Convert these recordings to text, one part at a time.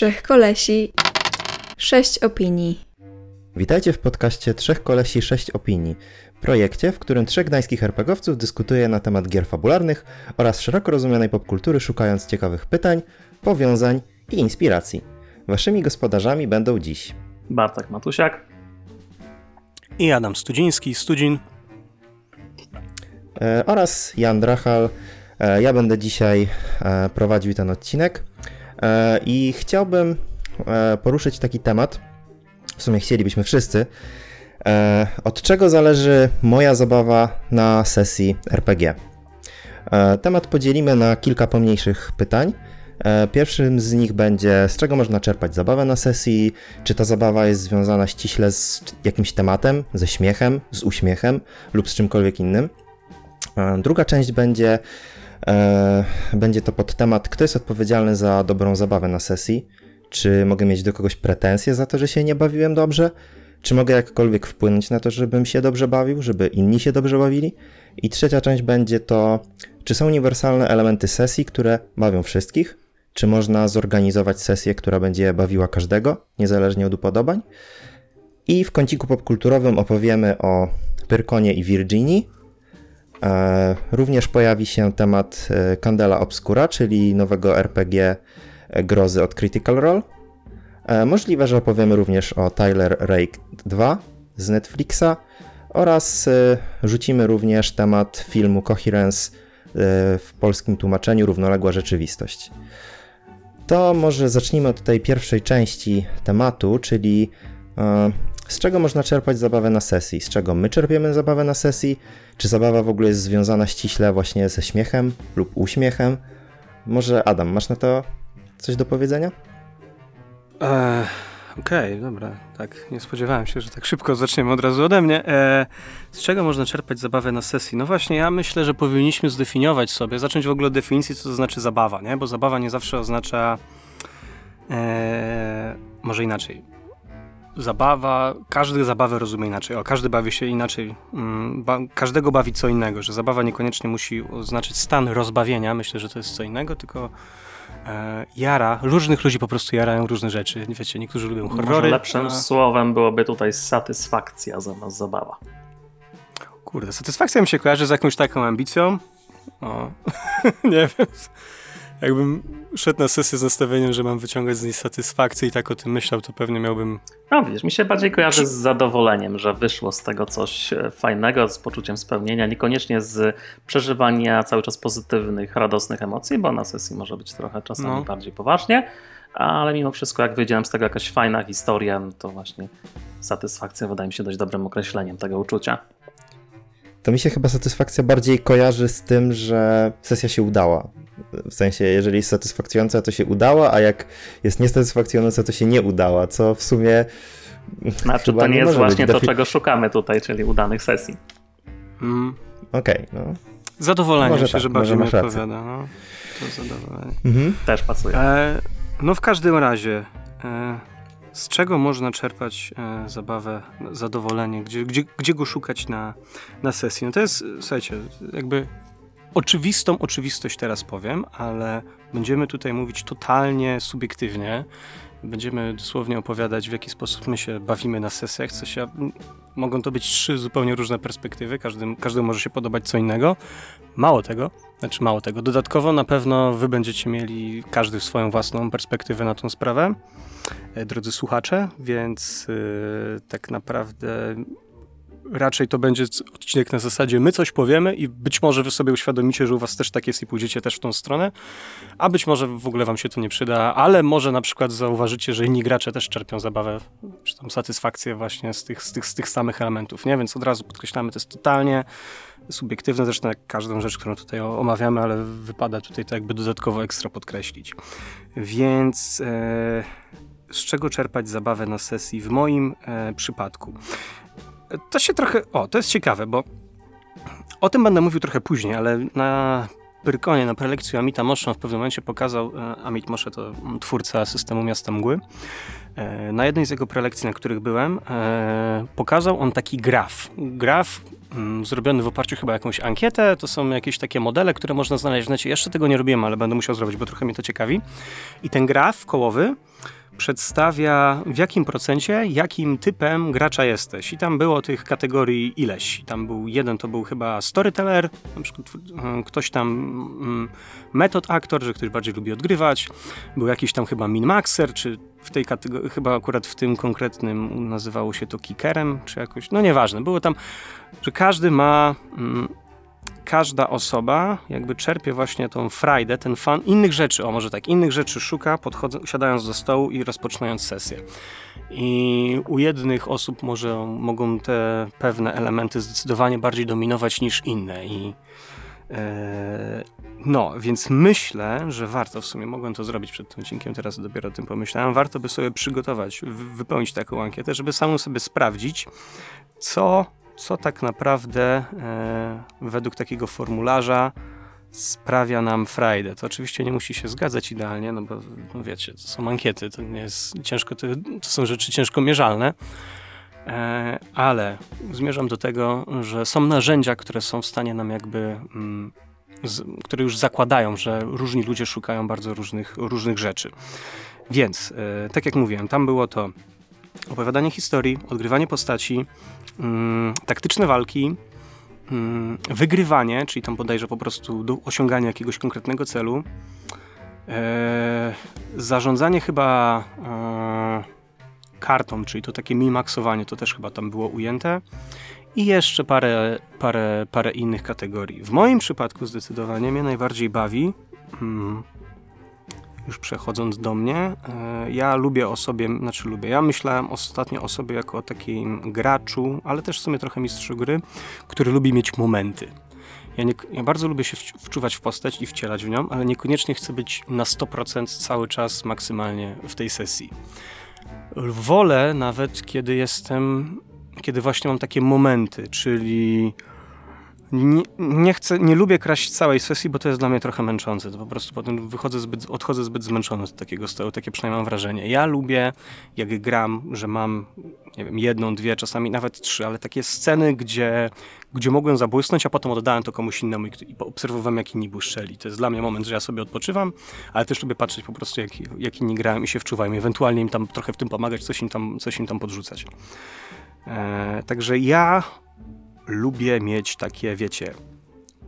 Trzech kolesi, sześć opinii. Witajcie w podcaście Trzech Kolesi, Sześć Opinii, projekcie, w którym trzech gdańskich RPGowców dyskutuje na temat gier fabularnych oraz szeroko rozumianej popkultury, szukając ciekawych pytań, powiązań i inspiracji. Waszymi gospodarzami będą dziś Bartek Matusiak. I Adam Studziński, Studzin. e, oraz Jan Drachal. E, ja będę dzisiaj e, prowadził ten odcinek i chciałbym e, poruszyć taki temat, w sumie chcielibyśmy wszyscy, e, od czego zależy moja zabawa na sesji RPG. E, Temat podzielimy na kilka pomniejszych pytań. E, Pierwszym z nich będzie, z czego można czerpać zabawę na sesji, czy ta zabawa jest związana ściśle z jakimś tematem, ze śmiechem, z uśmiechem lub z czymkolwiek innym. E, Druga część będzie, e, będzie to pod temat, kto jest odpowiedzialny za dobrą zabawę na sesji, czy mogę mieć do kogoś pretensje za to, że się nie bawiłem dobrze, czy mogę jakkolwiek wpłynąć na to, żebym się dobrze bawił, żeby inni się dobrze bawili. I trzecia część będzie to, czy są uniwersalne elementy sesji, które bawią wszystkich, czy można zorganizować sesję, która będzie bawiła każdego, niezależnie od upodobań. I w kąciku popkulturowym opowiemy o Pyrkonie i Virginii. E, Również pojawi się temat e, Candela Obscura, czyli nowego RPG grozy od Critical Role. E, Możliwe, że opowiemy również o Tyler Rake 2 z Netflixa oraz e, rzucimy również temat filmu Coherence e, w polskim tłumaczeniu Równoległa Rzeczywistość. To może zacznijmy od tej pierwszej części tematu, czyli e, z czego można czerpać zabawę na sesji? Z czego my czerpiemy zabawę na sesji? Czy zabawa w ogóle jest związana ściśle właśnie ze śmiechem lub uśmiechem? Może Adam, masz na to coś do powiedzenia? E, Okej, dobra. Tak, nie spodziewałem się, że tak szybko zaczniemy od razu ode mnie. E, z czego można czerpać zabawę na sesji? No właśnie, ja myślę, że powinniśmy zdefiniować sobie, zacząć w ogóle od definicji, co to znaczy zabawa, nie? Bo zabawa nie zawsze oznacza... E, może inaczej. Zabawa, każdy zabawę rozumie inaczej. O, każdy bawi się inaczej. Mm, ba, każdego bawi co innego, że zabawa niekoniecznie musi oznaczać stan rozbawienia. Myślę, że to jest co innego, tylko e, jara. Różnych ludzi po prostu jarają różne rzeczy. Wiecie, niektórzy lubią Może horrory. lepszym a- słowem byłoby tutaj satysfakcja zamiast zabawa. Kurde, satysfakcja mi się kojarzy z jakąś taką ambicją. O, nie wiem. Jakbym szedł na sesję z nastawieniem, że mam wyciągać z niej satysfakcję i tak o tym myślał, to pewnie miałbym. No widzisz, mi się bardziej kojarzy z zadowoleniem, że wyszło z tego coś e, fajnego, z poczuciem spełnienia, niekoniecznie z przeżywania cały czas pozytywnych, radosnych emocji, bo na sesji może być trochę czasami No. bardziej poważnie, ale mimo wszystko jak wyjdziałem z tego jakaś fajna historia, to właśnie satysfakcja wydaje mi się dość dobrym określeniem tego uczucia. To mi się chyba satysfakcja bardziej kojarzy z tym, że sesja się udała. W sensie, jeżeli jest satysfakcjonująca, to się udała, a jak jest niesatysfakcjonująca, to się nie udała, co w sumie. Znaczy chyba to nie jest może właśnie to, czego szukamy tutaj, czyli udanych sesji. Mm, Okej, no. zadowolenie Może myślę, tak, że bardziej mi odpowiada. No. To zadowolenie. Mhm. Też pasuje. E, no w każdym razie, e, z czego można czerpać e, zabawę, zadowolenie, gdzie, gdzie, gdzie go szukać na, na sesji? No to jest, słuchajcie, jakby oczywistą oczywistość teraz powiem, ale będziemy tutaj mówić totalnie subiektywnie. Będziemy dosłownie opowiadać, w jaki sposób my się bawimy na sesjach. Coś ja, mogą to być trzy zupełnie różne perspektywy, każdym, każdemu może się podobać co innego. Mało tego, znaczy mało tego. Dodatkowo na pewno wy będziecie mieli każdy swoją własną perspektywę na tą sprawę, drodzy słuchacze, więc yy, tak naprawdę raczej to będzie odcinek na zasadzie my coś powiemy i być może wy sobie uświadomicie, że u was też tak jest i pójdziecie też w tą stronę, a być może w ogóle wam się to nie przyda, ale może na przykład zauważycie, że inni gracze też czerpią zabawę, czy tam satysfakcję właśnie z tych, z tych, z tych samych elementów, nie? Więc od razu podkreślamy, to jest totalnie subiektywne, zresztą jak każdą rzecz, którą tutaj omawiamy, ale wypada tutaj to jakby dodatkowo ekstra podkreślić. Więc e, z czego czerpać zabawę na sesji w moim e, przypadku? To się trochę, o, to jest ciekawe, bo o tym będę mówił trochę później, ale na Pyrkonie, na prelekcji Amita Mosza w pewnym momencie pokazał, e, Amit Moshe to twórca systemu Miasta Mgły, E, Na jednej z jego prelekcji, na których byłem, e, pokazał on taki graf. Graf mm, zrobiony w oparciu chyba jakąś ankietę. To są jakieś takie modele, które można znaleźć w necie. Jeszcze tego nie robiłem, ale będę musiał zrobić, bo trochę mnie to ciekawi. I ten graf kołowy przedstawia w jakim procencie, jakim typem gracza jesteś. I tam było tych kategorii ileś. Tam był jeden, to był chyba storyteller, na przykład mm, ktoś tam mm, metod aktor, że ktoś bardziej lubi odgrywać. Był jakiś tam chyba min-maxer, czy w tej kategorii, chyba akurat w tym konkretnym nazywało się to kickerem, czy jakoś, no nieważne. Było tam, że każdy ma mm, każda osoba jakby czerpie właśnie tą frajdę, ten fan innych rzeczy, o może tak, innych rzeczy szuka, siadając do stołu i rozpoczynając sesję. I u jednych osób może mogą te pewne elementy zdecydowanie bardziej dominować niż inne i e, no, więc myślę, że warto w sumie, mogłem to zrobić przed tym odcinkiem, teraz dopiero o tym pomyślałem, warto by sobie przygotować, wypełnić taką ankietę, żeby samą sobie sprawdzić, co co tak naprawdę e, według takiego formularza sprawia nam frajdę. To oczywiście nie musi się zgadzać idealnie, no bo no wiecie, to są ankiety, to nie jest ciężko, to, to są rzeczy ciężko mierzalne, e, ale zmierzam do tego, że są narzędzia, które są w stanie nam jakby, mm, z, które już zakładają, że różni ludzie szukają bardzo różnych, różnych rzeczy. Więc, e, tak jak mówiłem, tam było to opowiadanie historii, odgrywanie postaci, taktyczne walki, mm, wygrywanie, czyli tam bodajże po prostu do osiągania jakiegoś konkretnego celu, e, zarządzanie chyba e, kartą, czyli to takie mimaksowanie, to też chyba tam było ujęte i jeszcze parę, parę, parę innych kategorii. W moim przypadku zdecydowanie mnie najbardziej bawi hmm, już przechodząc do mnie, e, ja lubię o sobie, znaczy lubię, ja myślałem ostatnio o sobie jako o takim graczu, ale też w sumie trochę mistrzu gry, który lubi mieć momenty. Ja, nie, ja, bardzo lubię się wczuwać w postać i wcielać w nią, ale niekoniecznie chcę być na 100% cały czas maksymalnie w tej sesji. Wolę nawet, kiedy jestem, kiedy właśnie mam takie momenty, czyli nie, nie, chcę, nie lubię kraść całej sesji, bo to jest dla mnie trochę męczące. To po prostu potem wychodzę zbyt, odchodzę zbyt zmęczony z takiego stołu, takie przynajmniej mam wrażenie. Ja lubię, jak gram, że mam, nie wiem, jedną, dwie, czasami nawet trzy, ale takie sceny, gdzie, gdzie mogłem zabłysnąć, a potem oddałem to komuś innemu i, i obserwowałem, jak inni błyszczeli. To jest dla mnie moment, że ja sobie odpoczywam, ale też lubię patrzeć po prostu, jak, jak inni grają i się wczuwają. Ewentualnie im tam trochę w tym pomagać, coś im tam, coś im tam podrzucać. Eee, także ja lubię mieć takie, wiecie,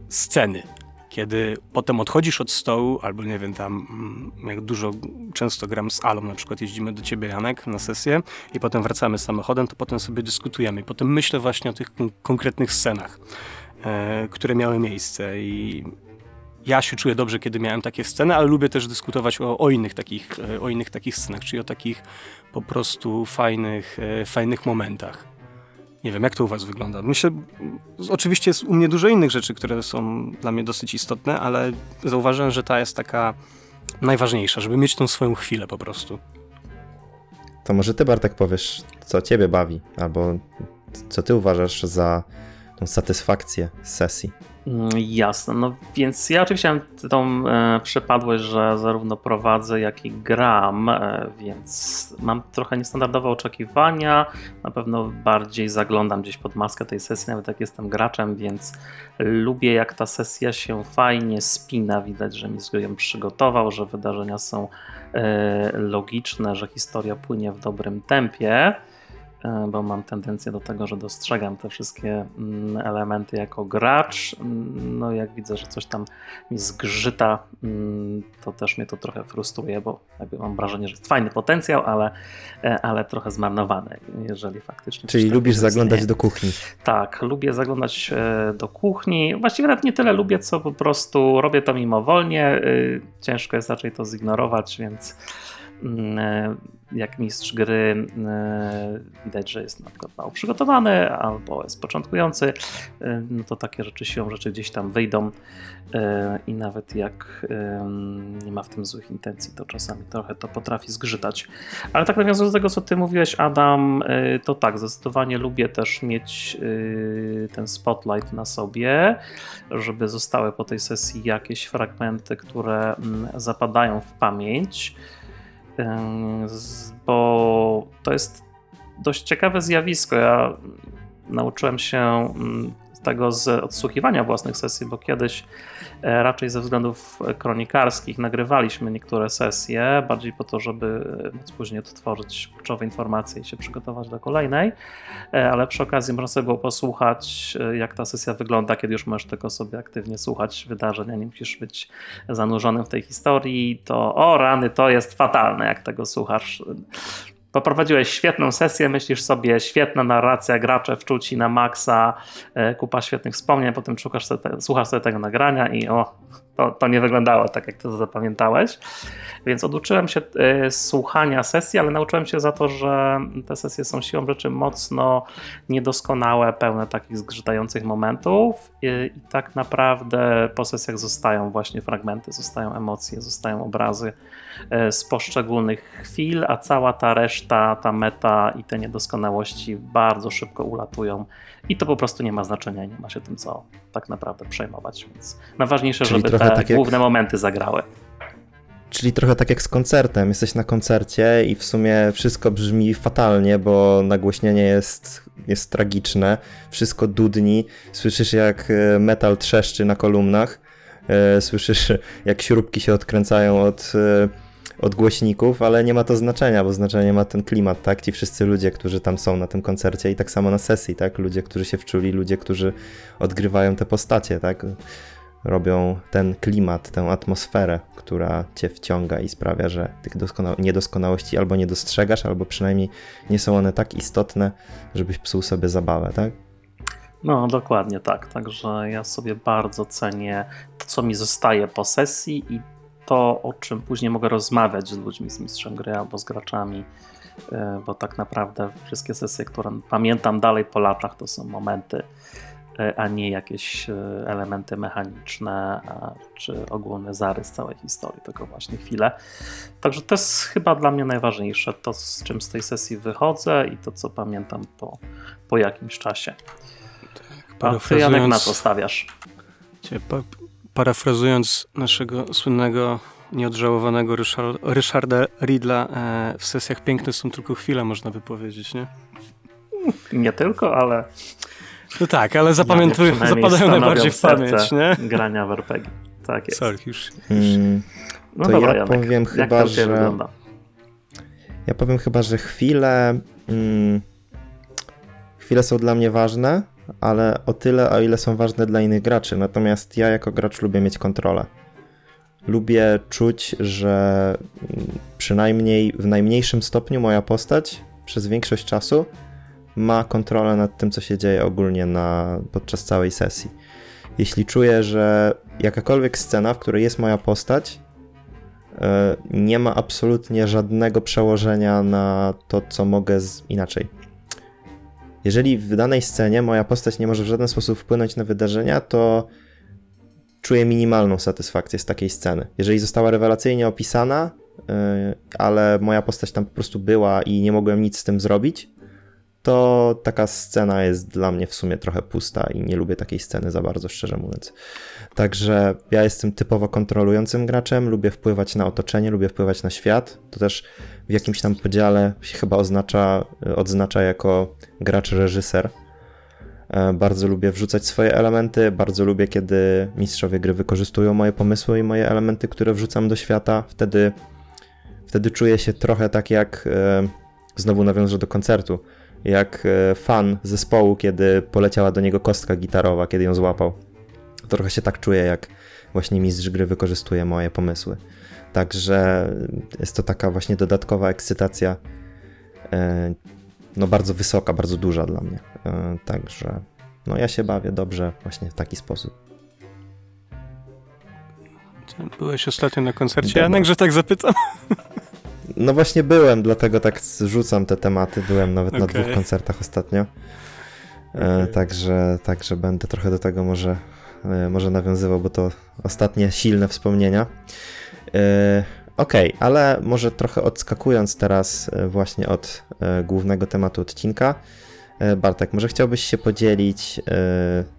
sceny, kiedy potem odchodzisz od stołu, albo nie wiem, tam mm, jak dużo, często gram z Alą, na przykład jeździmy do ciebie, Janek, na sesję i potem wracamy samochodem, to potem sobie dyskutujemy. I potem myślę właśnie o tych konkretnych scenach, e, które miały miejsce. I ja się czuję dobrze, kiedy miałem takie sceny, ale lubię też dyskutować o, o, innych, takich, e, o innych takich scenach, czyli o takich po prostu fajnych, e, fajnych momentach. Nie wiem, jak to u Was wygląda. Myślę, oczywiście jest u mnie dużo innych rzeczy, które są dla mnie dosyć istotne, ale zauważyłem, że ta jest taka najważniejsza, żeby mieć tą swoją chwilę po prostu. To może Ty, Bartek, powiesz, co Ciebie bawi, albo co Ty uważasz za tą satysfakcję sesji? Mm, jasne, no więc ja oczywiście mam tą e, przypadłość, że zarówno prowadzę, jak i gram, e, więc mam trochę niestandardowe oczekiwania. Na pewno bardziej zaglądam gdzieś pod maskę tej sesji, nawet jak jestem graczem, więc lubię jak ta sesja się fajnie spina. Widać, że mi ją przygotował, że wydarzenia są e, logiczne, że historia płynie w dobrym tempie. E, bo mam tendencję do tego, że dostrzegam te wszystkie mm, elementy jako gracz. Mm, no jak widzę, że coś tam mi zgrzyta, mm, to też mnie to trochę frustruje, bo jakby mam wrażenie, że jest fajny potencjał, ale, e, ale trochę zmarnowany, jeżeli faktycznie. Czyli lubisz zaglądać do kuchni. Tak, lubię zaglądać e, do kuchni. Właściwie nawet nie tyle lubię, co po prostu robię to mimowolnie. Ciężko jest raczej to zignorować, więc jak mistrz gry e, widać, że jest na przykład mało przygotowany albo jest początkujący, e, no to takie rzeczy siłą rzeczy gdzieś tam wyjdą e, i nawet jak nie ma w tym złych intencji, to czasami trochę to potrafi zgrzytać. Ale tak nawiązując do tego, co ty mówiłeś, Adam, to tak, zdecydowanie lubię też mieć ten spotlight na sobie, żeby zostały po tej sesji jakieś fragmenty, które mm, zapadają w pamięć bo to jest dość ciekawe zjawisko. Ja nauczyłem się tego z odsłuchiwania własnych sesji, bo kiedyś raczej ze względów kronikarskich. Nagrywaliśmy niektóre sesje, bardziej po to, żeby móc później odtworzyć kluczowe informacje i się przygotować do kolejnej, e, ale przy okazji można sobie było posłuchać, e, jak ta sesja wygląda, kiedy już możesz tylko sobie aktywnie słuchać wydarzeń, a nie musisz być zanurzonym w tej historii, to o rany, to jest fatalne, jak tego słuchasz. Poprowadziłeś świetną sesję, myślisz sobie, świetna narracja, gracze wczuci na maksa, e, kupa świetnych wspomnień, potem sobie te, słuchasz sobie tego nagrania i o, to, to nie wyglądało tak, jak to zapamiętałeś. Więc oduczyłem się e, słuchania sesji, ale nauczyłem się za to, że te sesje są siłą rzeczy mocno niedoskonałe, pełne takich zgrzytających momentów i, i tak naprawdę po sesjach zostają właśnie fragmenty, zostają emocje, zostają obrazy e, z poszczególnych chwil, a cała ta reszta, ta meta i te niedoskonałości bardzo szybko ulatują i to po prostu nie ma znaczenia nie ma się tym co tak naprawdę przejmować. Więc najważniejsze, Czyli żeby te tak jak- główne momenty zagrały. Czyli trochę tak jak z koncertem. Jesteś na koncercie i w sumie wszystko brzmi fatalnie, bo nagłośnienie jest, jest tragiczne, wszystko dudni, słyszysz jak e, metal trzeszczy na kolumnach, e, słyszysz jak śrubki się odkręcają od, e, od głośników, ale nie ma to znaczenia, bo znaczenie ma ten klimat, tak? Ci wszyscy ludzie, którzy tam są na tym koncercie i tak samo na sesji, tak? Ludzie, którzy się wczuli, ludzie, którzy odgrywają te postacie, tak? Robią ten klimat, tę atmosferę, która cię wciąga i sprawia, że tych doskona- niedoskonałości albo nie dostrzegasz, albo przynajmniej nie są one tak istotne, żebyś psuł sobie zabawę, tak? No, dokładnie tak. Także ja sobie bardzo cenię to, co mi zostaje po sesji i to, o czym później mogę rozmawiać z ludźmi, z mistrzem gry albo z graczami, e, bo tak naprawdę wszystkie sesje, które pamiętam dalej po latach, to są momenty, a nie jakieś e, elementy mechaniczne czy ogólny zarys całej historii, tylko właśnie chwile. Także to jest chyba dla mnie najważniejsze, to z czym z tej sesji wychodzę i to, co pamiętam po, po jakimś czasie. A ty Janek na co stawiasz? Pa, parafrazując naszego słynnego, nieodżałowanego Ryszard, Ryszarda Ridla, e, w sesjach piękne są tylko chwile, można by powiedzieć, nie? Nie tylko, ale No tak, ale zapamiętują, przynajmniej zapadają najbardziej w pamięć, nie? grania w RPG. Tak jest. Sorry, już. Mm, No To dobra, ja Janek, powiem jak chyba, że- wygląda? ja powiem chyba, że chwile. Mm, chwile są dla mnie ważne, ale o tyle, o ile są ważne dla innych graczy. Natomiast ja jako gracz lubię mieć kontrolę. Lubię czuć, że mm, przynajmniej w najmniejszym stopniu moja postać przez większość czasu ma kontrolę nad tym, co się dzieje ogólnie na, podczas całej sesji. Jeśli czuję, że jakakolwiek scena, w której jest moja postać, e, nie ma absolutnie żadnego przełożenia na to, co mogę z... inaczej. Jeżeli w danej scenie moja postać nie może w żaden sposób wpłynąć na wydarzenia, to czuję minimalną satysfakcję z takiej sceny. Jeżeli została rewelacyjnie opisana, yy, ale moja postać tam po prostu była i nie mogłem nic z tym zrobić, to taka scena jest dla mnie w sumie trochę pusta i nie lubię takiej sceny za bardzo, szczerze mówiąc. Także ja jestem typowo kontrolującym graczem, lubię wpływać na otoczenie, lubię wpływać na świat. To też w jakimś tam podziale się chyba oznacza, odznacza jako gracz-reżyser. E, Bardzo lubię wrzucać swoje elementy, bardzo lubię, kiedy mistrzowie gry wykorzystują moje pomysły i moje elementy, które wrzucam do świata. Wtedy, wtedy czuję się trochę tak jak, e, znowu nawiążę do koncertu, jak e, fan zespołu, kiedy poleciała do niego kostka gitarowa, kiedy ją złapał. Trochę się tak czuję, jak właśnie mistrz gry wykorzystuje moje pomysły. Także jest to taka właśnie dodatkowa ekscytacja, e, no bardzo wysoka, bardzo duża dla mnie. E, Także no ja się bawię dobrze właśnie w taki sposób. Byłeś ostatnio na koncercie. Janek, że tak zapytam? No właśnie byłem, dlatego tak rzucam te tematy. Byłem nawet na dwóch koncertach ostatnio. E, Okej. Także, także będę trochę do tego może, e, może nawiązywał, bo to ostatnie silne wspomnienia. E, Okej, ale może trochę odskakując teraz właśnie od głównego tematu odcinka. Bartek, może chciałbyś się podzielić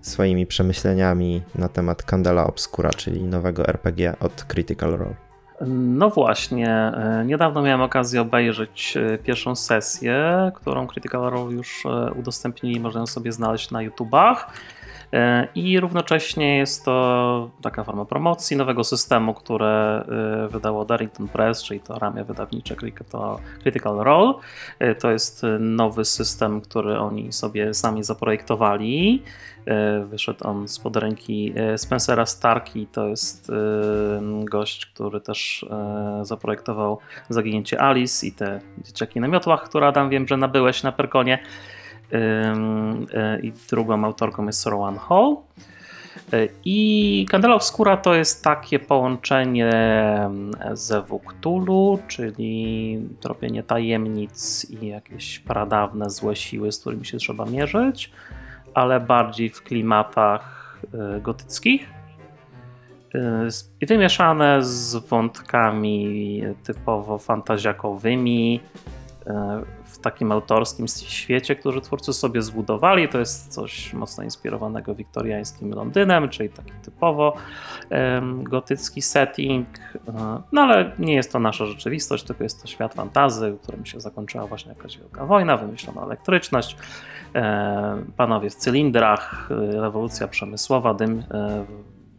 swoimi przemyśleniami na temat Candela Obscura, czyli nowego RPG od Critical Role. No właśnie, e, niedawno miałem okazję obejrzeć e, pierwszą sesję, którą Critical Role już e, udostępnili, można ją sobie znaleźć na YouTubach. E, I równocześnie jest to taka forma promocji nowego systemu, które e, wydało Darrington Press, czyli to ramię wydawnicze Critical- Role. E, To jest nowy system, który oni sobie sami zaprojektowali. Wyszedł on spod ręki Spencera Starki. To jest gość, który też zaprojektował Zaginięcie Alice i te dzieciaki na miotłach, które Adam wiem, że nabyłeś na Perkonie. E, I drugą autorką jest Rowan Hall. E, I Candela Obscura to jest takie połączenie Zewu Cthulhu, czyli tropienie tajemnic i jakieś pradawne złe siły, z którymi się trzeba mierzyć, ale bardziej w klimatach e, gotyckich. I wymieszane z wątkami typowo fantazjakowymi, w takim autorskim świecie, który twórcy sobie zbudowali. To jest coś mocno inspirowanego wiktoriańskim Londynem, czyli taki typowo gotycki setting. E, No ale nie jest to nasza rzeczywistość, tylko jest to świat fantazy, w którym się zakończyła właśnie jakaś wielka wojna, wymyślono elektryczność, e, panowie w cylindrach, e, rewolucja przemysłowa, dym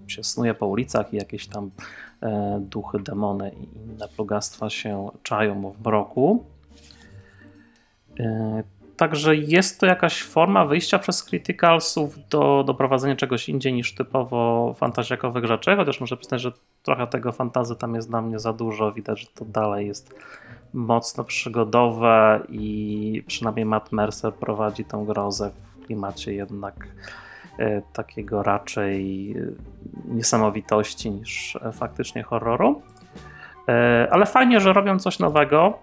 się snuje po ulicach i jakieś tam duchy, demony i inne plugastwa się czają w mroku. E, Także jest to jakaś forma wyjścia przez Criticalsów do, do prowadzenia czegoś indziej niż typowo fantazjakowych rzeczy, chociaż muszę przyznać, że trochę tego fantazy tam jest dla mnie za dużo. Widać, że to dalej jest mocno przygodowe i przynajmniej Matt Mercer prowadzi tą grozę w klimacie jednak e, takiego raczej e, niesamowitości niż faktycznie horroru. Ale fajnie, że robią coś nowego.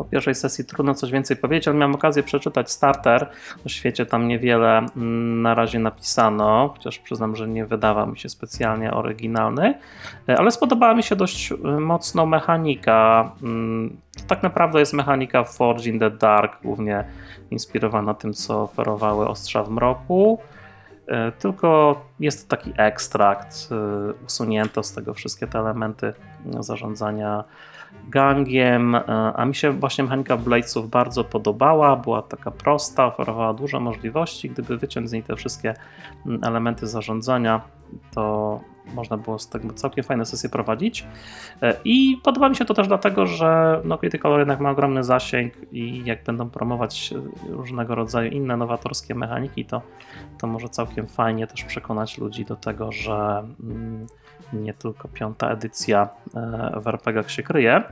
Po pierwszej sesji trudno coś więcej powiedzieć, ale miałem okazję przeczytać starter. O świecie tam niewiele mm, na razie napisano, chociaż przyznam, że nie wydawał mi się specjalnie oryginalny, E, ale spodobała mi się dość e, mocno mechanika. Mm, To tak naprawdę jest mechanika Forge in the Dark, głównie inspirowana tym, co oferowały Ostrza w Mroku. E, Tylko jest to taki ekstrakt, usunięto z tego wszystkie te elementy zarządzania gangiem, e, a mi się właśnie mechanika Bladesów bardzo podobała, była taka prosta, oferowała dużo możliwości, gdyby wyciąć z niej te wszystkie mm, elementy zarządzania, to można było z tego całkiem fajne sesje prowadzić. E, i podoba mi się to też dlatego, że no, Critical jednak ma ogromny zasięg i jak będą promować e, różnego rodzaju inne nowatorskie mechaniki, to, to może całkiem fajnie też przekonać ludzi do tego, że mm, nie tylko piąta edycja e, w RPGach się kryje.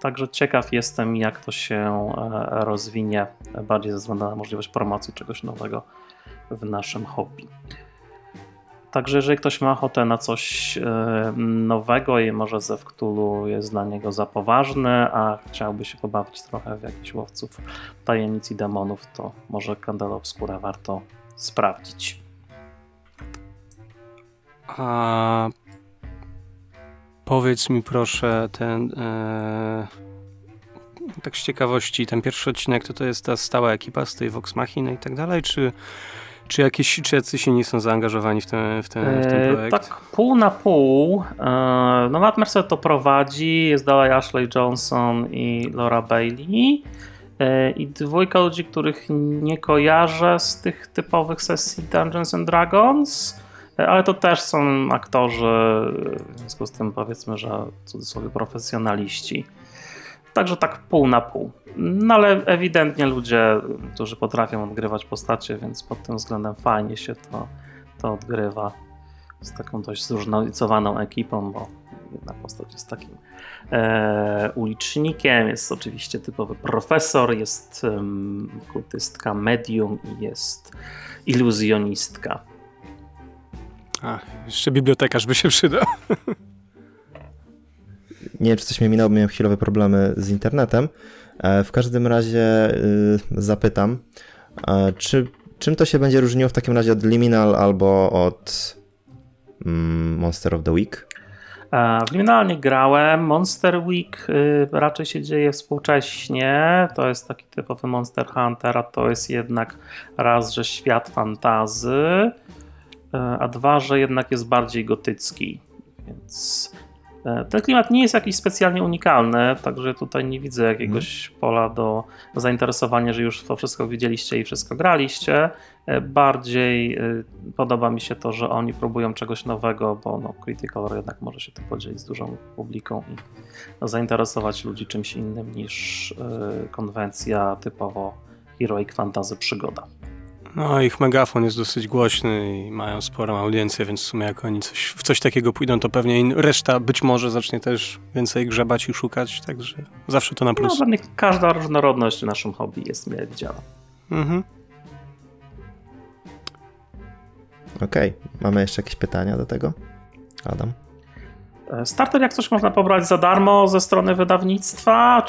Także ciekaw jestem, jak to się e, rozwinie, bardziej ze względu na możliwość promocji czegoś nowego w naszym hobby. Także jeżeli ktoś ma ochotę na coś e, nowego i może ze Cthulhu jest dla niego za poważny, a chciałby się pobawić trochę w jakichś łowców tajemnic i demonów, to może Candela Obscura warto sprawdzić. A powiedz mi proszę, ten. E, tak z ciekawości, ten pierwszy odcinek to, to jest ta stała ekipa z tej Vox Machiny i tak dalej, czy, czy, jakieś, czy jacyś inni są zaangażowani w ten, w ten, w ten E, projekt? Tak, pół na pół. E, No, Matt Mercer to prowadzi, jest dalej Ashley Johnson i Laura Bailey. E, I dwójka ludzi, których nie kojarzę z tych typowych sesji Dungeons and Dragons, e, ale to też są aktorzy, w związku z tym powiedzmy, że w cudzysłowie profesjonaliści. Także tak pół na pół. No ale ewidentnie ludzie, którzy potrafią odgrywać postacie, więc pod tym względem fajnie się to, to odgrywa z taką dość zróżnicowaną ekipą, bo jedna postać jest takim e, ulicznikiem, jest oczywiście typowy profesor, jest um, kultystka medium i jest iluzjonistka. A, jeszcze bibliotekarz by się przydał. Nie wiem, czy coś mnie minęło, miałem chwilowe problemy z internetem. E, W każdym razie y, zapytam, e, czy, czym to się będzie różniło w takim razie od Liminal albo od mm, Monster of the Week? E, W Liminalnie grałem. Monster Week y, raczej się dzieje współcześnie. To jest taki typowy Monster Hunter, a to jest jednak raz, że świat fantazy, a dwa, że jednak jest bardziej gotycki. Więc E, Ten klimat nie jest jakiś specjalnie unikalny, także tutaj nie widzę jakiegoś pola do zainteresowania, że już to wszystko widzieliście i wszystko graliście. E, Bardziej e, podoba mi się to, że oni próbują czegoś nowego, bo no, Critical jednak może się tu podzielić z dużą publiką i zainteresować ludzi czymś innym niż e, konwencja typowo heroic fantasy przygoda. No, ich megafon jest dosyć głośny i mają sporą audiencję, więc w sumie jak oni coś, w coś takiego pójdą, to pewnie in- reszta być może zacznie też więcej grzebać i szukać, także zawsze to na No, plus. pewnie każda różnorodność w naszym hobby jest mile widziana. Mhm. Okej, mamy jeszcze jakieś pytania do tego? Adam? E, Starter jak coś można pobrać za darmo ze strony wydawnictwa.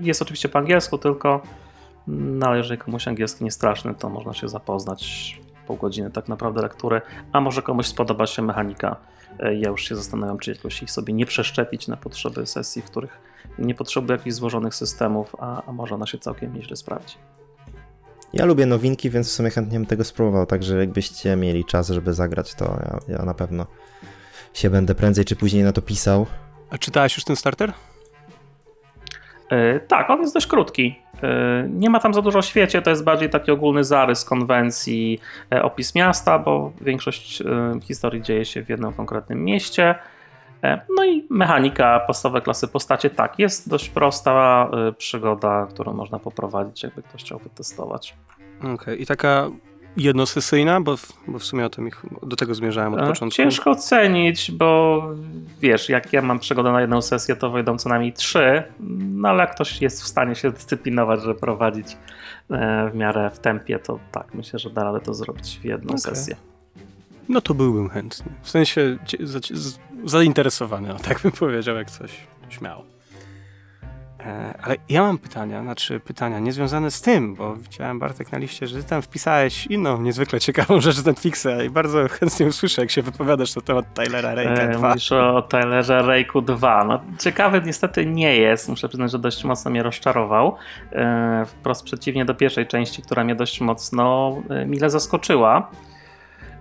Jest oczywiście po angielsku tylko, no ale jeżeli komuś angielski nie straszny, to można się zapoznać pół godziny tak naprawdę lektury, a może komuś spodoba się mechanika. E, Ja już się zastanawiam, czy jakoś ich sobie nie przeszczepić na potrzeby sesji, w których nie potrzebuję jakichś złożonych systemów, a, a może ona się całkiem nieźle sprawdzi. Ja lubię nowinki, więc w sumie chętnie bym tego spróbował, także jakbyście mieli czas, żeby zagrać, to ja, ja na pewno się będę prędzej czy później na to pisał. A czytałeś już ten starter? E, Tak, on jest dość krótki. E, Nie ma tam za dużo o świecie, to jest bardziej taki ogólny zarys konwencji, e, opis miasta, bo większość e, historii dzieje się w jednym konkretnym mieście. E, No i mechanika, podstawowe klasy postacie, tak, jest dość prosta e, przygoda, którą można poprowadzić, jakby ktoś chciał wytestować. Okej, i taka jednosesyjna, bo w, bo w sumie o tym ich, do tego zmierzałem od E, początku. Ciężko ocenić, bo wiesz, jak ja mam przygodę na jedną sesję, to wejdą co najmniej trzy, no ale jak ktoś jest w stanie się dyscyplinować, żeby prowadzić e, w miarę w tempie, to tak, myślę, że da radę to zrobić w jedną Okej. sesję. No to byłbym chętny. W sensie zainteresowany, no, tak bym powiedział, jak coś śmiało. E, ale ja mam pytania, znaczy pytania niezwiązane z tym, bo widziałem Bartek na liście, że ty tam wpisałeś inną niezwykle ciekawą rzecz z Netflixa i bardzo chętnie usłyszę, jak się wypowiadasz na temat Tylera Rake'a E, 2. Mówisz o Tylerze Rake'u 2. No, ciekawy niestety nie jest. Muszę przyznać, że dość mocno mnie rozczarował. E, wprost przeciwnie do pierwszej części, która mnie dość mocno e, mile zaskoczyła.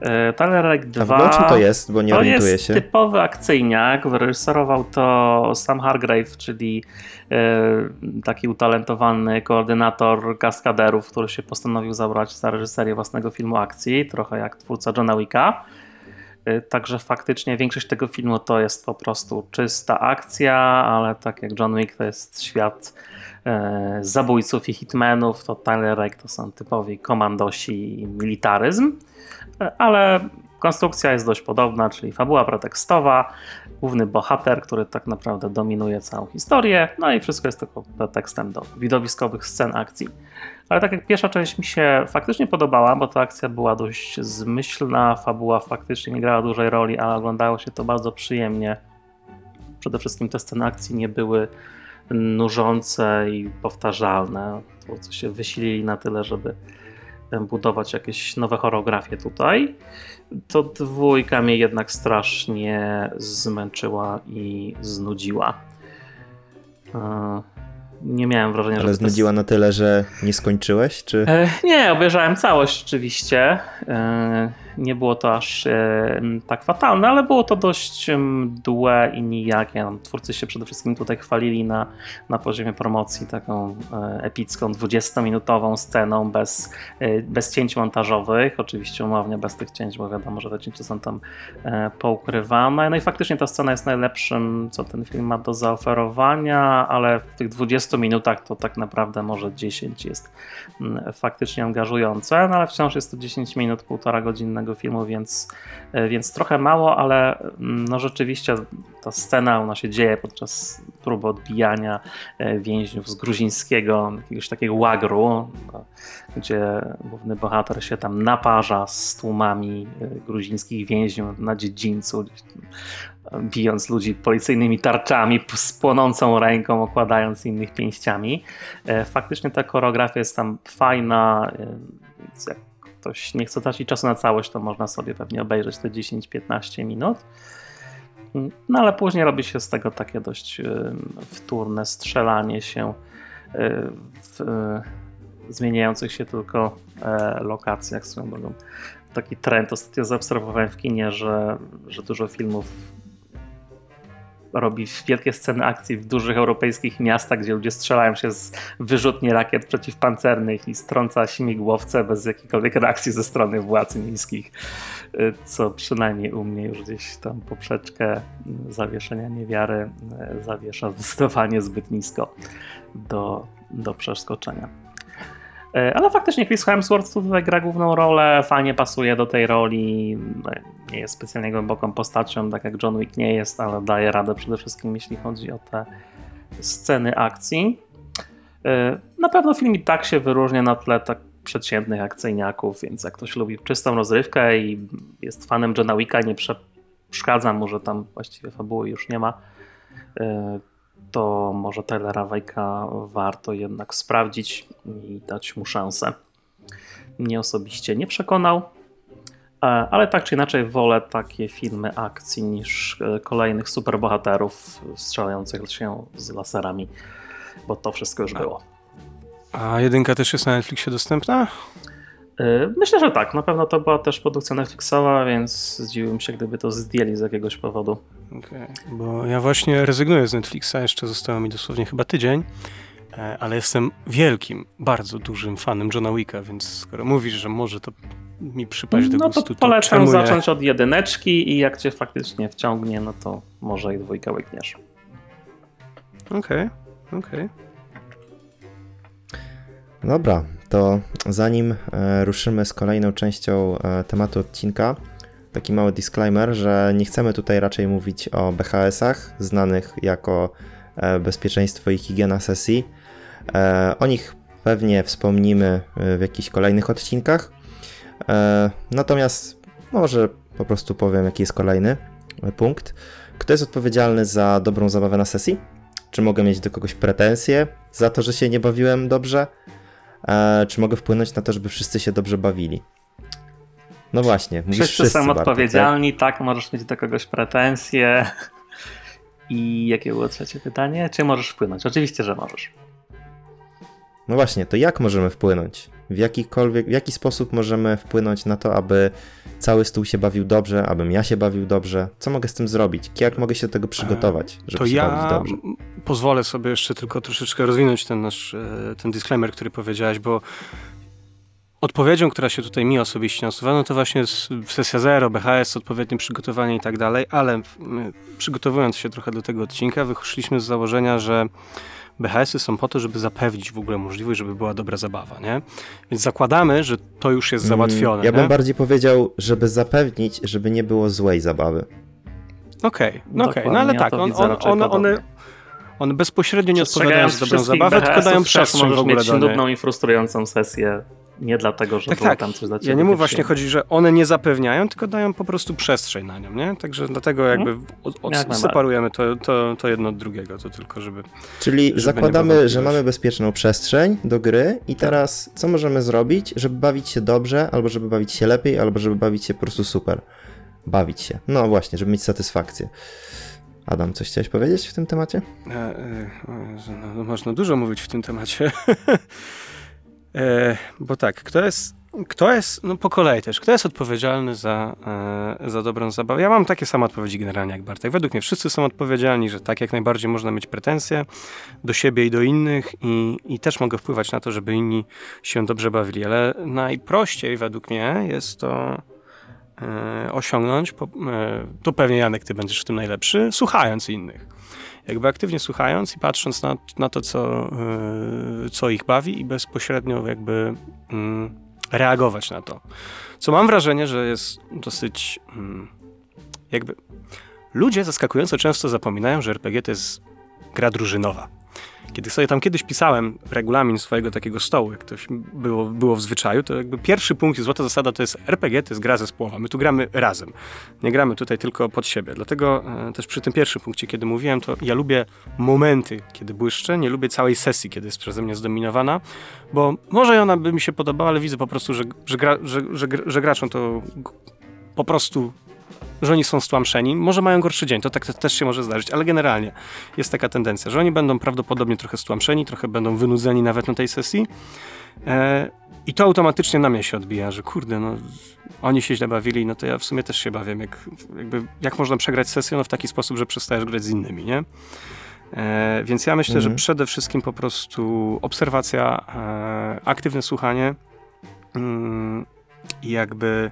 E, Tyler Rake 2. A w czym to jest, bo nie to orientuję jest się. typowy akcyjniak. Wyreżyserował to Sam Hargrave, czyli e, taki utalentowany koordynator kaskaderów, który się postanowił zabrać za reżyserię własnego filmu akcji, trochę jak twórca Johna Wicka. E, Także faktycznie większość tego filmu to jest po prostu czysta akcja, ale tak jak John Wick to jest świat zabójców i hitmenów, to Tyler Rake to są typowi komandosi i militaryzm. Ale konstrukcja jest dość podobna, czyli fabuła pretekstowa, główny bohater, który tak naprawdę dominuje całą historię, no i wszystko jest tylko pretekstem do widowiskowych scen akcji. Ale tak jak pierwsza część mi się faktycznie podobała, bo ta akcja była dość zmyślna, fabuła faktycznie nie grała dużej roli, ale oglądało się to bardzo przyjemnie. Przede wszystkim te sceny akcji nie były nużące i powtarzalne. Twórcy się wysilili na tyle, żeby budować jakieś nowe choreografie tutaj. To dwójka mnie jednak strasznie zmęczyła i znudziła. E, Nie miałem wrażenia, że Ale to jest- znudziła na tyle, że nie skończyłeś, czy... E, Nie, obejrzałem całość oczywiście. Nie było to aż e, tak fatalne, ale było to dość mdłe i nijakie. No, Twórcy się przede wszystkim tutaj chwalili na, na poziomie promocji taką e, epicką 20-minutową sceną bez, e, bez cięć montażowych. Oczywiście umownie bez tych cięć, bo wiadomo, że te cięcia są tam poukrywane. No i faktycznie ta scena jest najlepszym, co ten film ma do zaoferowania, ale w tych 20 minutach to tak naprawdę może 10 jest faktycznie angażujące, no ale wciąż jest to 10 minut, półtora godzinnego filmu, więc, e, więc trochę mało, ale mm, no rzeczywiście ta scena, ona się dzieje podczas próby odbijania e, więźniów z gruzińskiego, jakiegoś takiego łagru, gdzie główny bohater się tam naparza z tłumami e, gruzińskich więźniów na dziedzińcu, bijąc ludzi policyjnymi tarczami, z płonącą ręką, okładając innych pięściami. Faktycznie ta choreografia jest tam fajna, jak ktoś nie chce tracić czasu na całość, to można sobie pewnie obejrzeć te 10-15 minut. No ale później robi się z tego takie dość e, wtórne strzelanie się e, w e, zmieniających się tylko e, lokacjach. Swoją drogą taki trend ostatnio zaobserwowałem w kinie, że, że dużo filmów robi wielkie sceny akcji w dużych europejskich miastach, gdzie ludzie strzelają się z wyrzutni rakiet przeciwpancernych i strąca śmigłowce bez jakiejkolwiek reakcji ze strony władz miejskich, y, co przynajmniej u mnie już gdzieś tam poprzeczkę y, zawieszenia niewiary y, zawiesza zdecydowanie zbyt nisko do, do przeskoczenia. E, Ale faktycznie Chris Hemsworth tutaj gra główną rolę, fajnie pasuje do tej roli. No, Nie jest specjalnie głęboką postacią, tak jak John Wick nie jest, ale daje radę przede wszystkim, jeśli chodzi o te sceny akcji. E, Na pewno film i tak się wyróżnia na tle tak przeciętnych akcyjniaków, więc jak ktoś lubi czystą rozrywkę i jest fanem Johna Wicka, nie przeszkadza mu, że tam właściwie fabuły już nie ma, e, to może Tylera Wajka warto jednak sprawdzić i dać mu szansę. Mnie osobiście nie przekonał, e, ale tak czy inaczej wolę takie filmy akcji niż e, kolejnych superbohaterów strzelających się z laserami, bo to wszystko już było. A jedynka też jest na Netflixie dostępna? E, Myślę, że tak. Na pewno to była też produkcja Netflixowa, więc zdziwiłbym się, gdyby to zdjęli z jakiegoś powodu. Okej. Bo ja właśnie rezygnuję z Netflixa, jeszcze zostało mi dosłownie chyba tydzień, e, ale jestem wielkim, bardzo dużym fanem Johna Wicka, więc skoro mówisz, że może to mi przypaść do No gustu, to to polecam nie? zacząć od jedyneczki i jak cię faktycznie wciągnie, no to może i dwójka łykniesz. Okej, okej. Dobra, to zanim e, ruszymy z kolejną częścią e, tematu odcinka, taki mały disclaimer, że nie chcemy tutaj raczej mówić o BHS-ach, znanych jako e, bezpieczeństwo i higiena sesji. O nich pewnie wspomnimy w jakichś kolejnych odcinkach. Natomiast może po prostu powiem, jaki jest kolejny punkt. Kto jest odpowiedzialny za dobrą zabawę na sesji? Czy mogę mieć do kogoś pretensje za to, że się nie bawiłem dobrze? Czy mogę wpłynąć na to, żeby wszyscy się dobrze bawili? No właśnie, mówisz Wszyscy, wszyscy są Bartek, odpowiedzialni, tak? możesz mieć do kogoś pretensje. I jakie było trzecie pytanie? Czy możesz wpłynąć? Oczywiście, że możesz. Tak? No właśnie, to jak możemy wpłynąć? W jakikolwiek, w jaki sposób możemy wpłynąć na to, aby cały stół się bawił dobrze, abym ja się bawił dobrze? Co mogę z tym zrobić? Jak mogę się do tego przygotować, żeby To się bawić ja dobrze? m- pozwolę sobie jeszcze tylko troszeczkę rozwinąć ten nasz, e, ten disclaimer, który powiedziałeś, bo odpowiedzią, która się tutaj mi osobiście nasuwa, no to właśnie sesja zero, BHS, odpowiednie przygotowanie i tak dalej, ale przygotowując się trochę do tego odcinka, wyszliśmy z założenia, że BHS-y są po to, żeby zapewnić w ogóle możliwość, żeby była dobra zabawa, nie? Więc zakładamy, że to już jest załatwione. Mm, Ja nie? bym bardziej powiedział, żeby zapewnić, żeby nie było złej zabawy. Okej, no okej, Dokładnie, no ale ja tak, on, on, one, one, one bezpośrednio nie odpowiadają za dobrą zabawę, tylko dają przestrzeń w możesz ogóle mieć do niej. nudną i frustrującą sesję. Nie dlatego, że Tak, było tak. tam coś dla ciebie. Ja nie mówię właśnie, chodzi, że one nie zapewniają, tylko dają po prostu przestrzeń na nią, nie? Także dlatego jakby od, od, Jak najbardziej. separujemy to, to, to jedno od drugiego, to tylko żeby... Czyli Żeby zakładamy, że mamy bezpieczną przestrzeń do gry i teraz co możemy zrobić, żeby bawić się dobrze, albo żeby bawić się lepiej, albo żeby bawić się po prostu super. Bawić się. No właśnie, żeby mieć satysfakcję. Adam, coś chciałeś powiedzieć w tym temacie? E, e, o Jezu, no, no można dużo mówić w tym temacie. e, bo tak, kto jest, kto jest, no po kolei też, kto jest odpowiedzialny za, e, za dobrą zabawę? Ja mam takie same odpowiedzi generalnie jak Bartek. Według mnie wszyscy są odpowiedzialni, że tak jak najbardziej można mieć pretensje do siebie i do innych i, i też mogę wpływać na to, żeby inni się dobrze bawili, ale najprościej według mnie jest to e, osiągnąć, po, e, to pewnie Janek, ty będziesz w tym najlepszy, słuchając innych jakby aktywnie słuchając i patrząc na, na to, co, yy, co ich bawi i bezpośrednio jakby mm, reagować na to. Co mam wrażenie, że jest dosyć mm, jakby... Ludzie zaskakująco często zapominają, że RPG to jest gra drużynowa. Kiedy sobie tam kiedyś pisałem regulamin swojego takiego stołu, jak to się było, było w zwyczaju, to jakby pierwszy punkt i złota zasada to jest RPG, to jest gra zespołowa. My tu gramy razem. Nie gramy tutaj tylko pod siebie. Dlatego e, też przy tym pierwszym punkcie, kiedy mówiłem, to ja lubię momenty, kiedy błyszczę, nie lubię całej sesji, kiedy jest przeze mnie zdominowana, bo może ona by mi się podobała, ale widzę po prostu, że, że, gra, że, że, że to po prostu że oni są stłamszeni. Może mają gorszy dzień, to tak to też się może zdarzyć, ale generalnie jest taka tendencja, że oni będą prawdopodobnie trochę stłamszeni, trochę będą wynudzeni nawet na tej sesji. E, I to automatycznie na mnie się odbija, że kurde, no oni się źle bawili, no to ja w sumie też się bawię. Jak, jakby, jak można przegrać sesję? No w taki sposób, że przestajesz grać z innymi, nie? E, więc ja myślę, Mhm. że przede wszystkim po prostu obserwacja, e, aktywne słuchanie mm, i jakby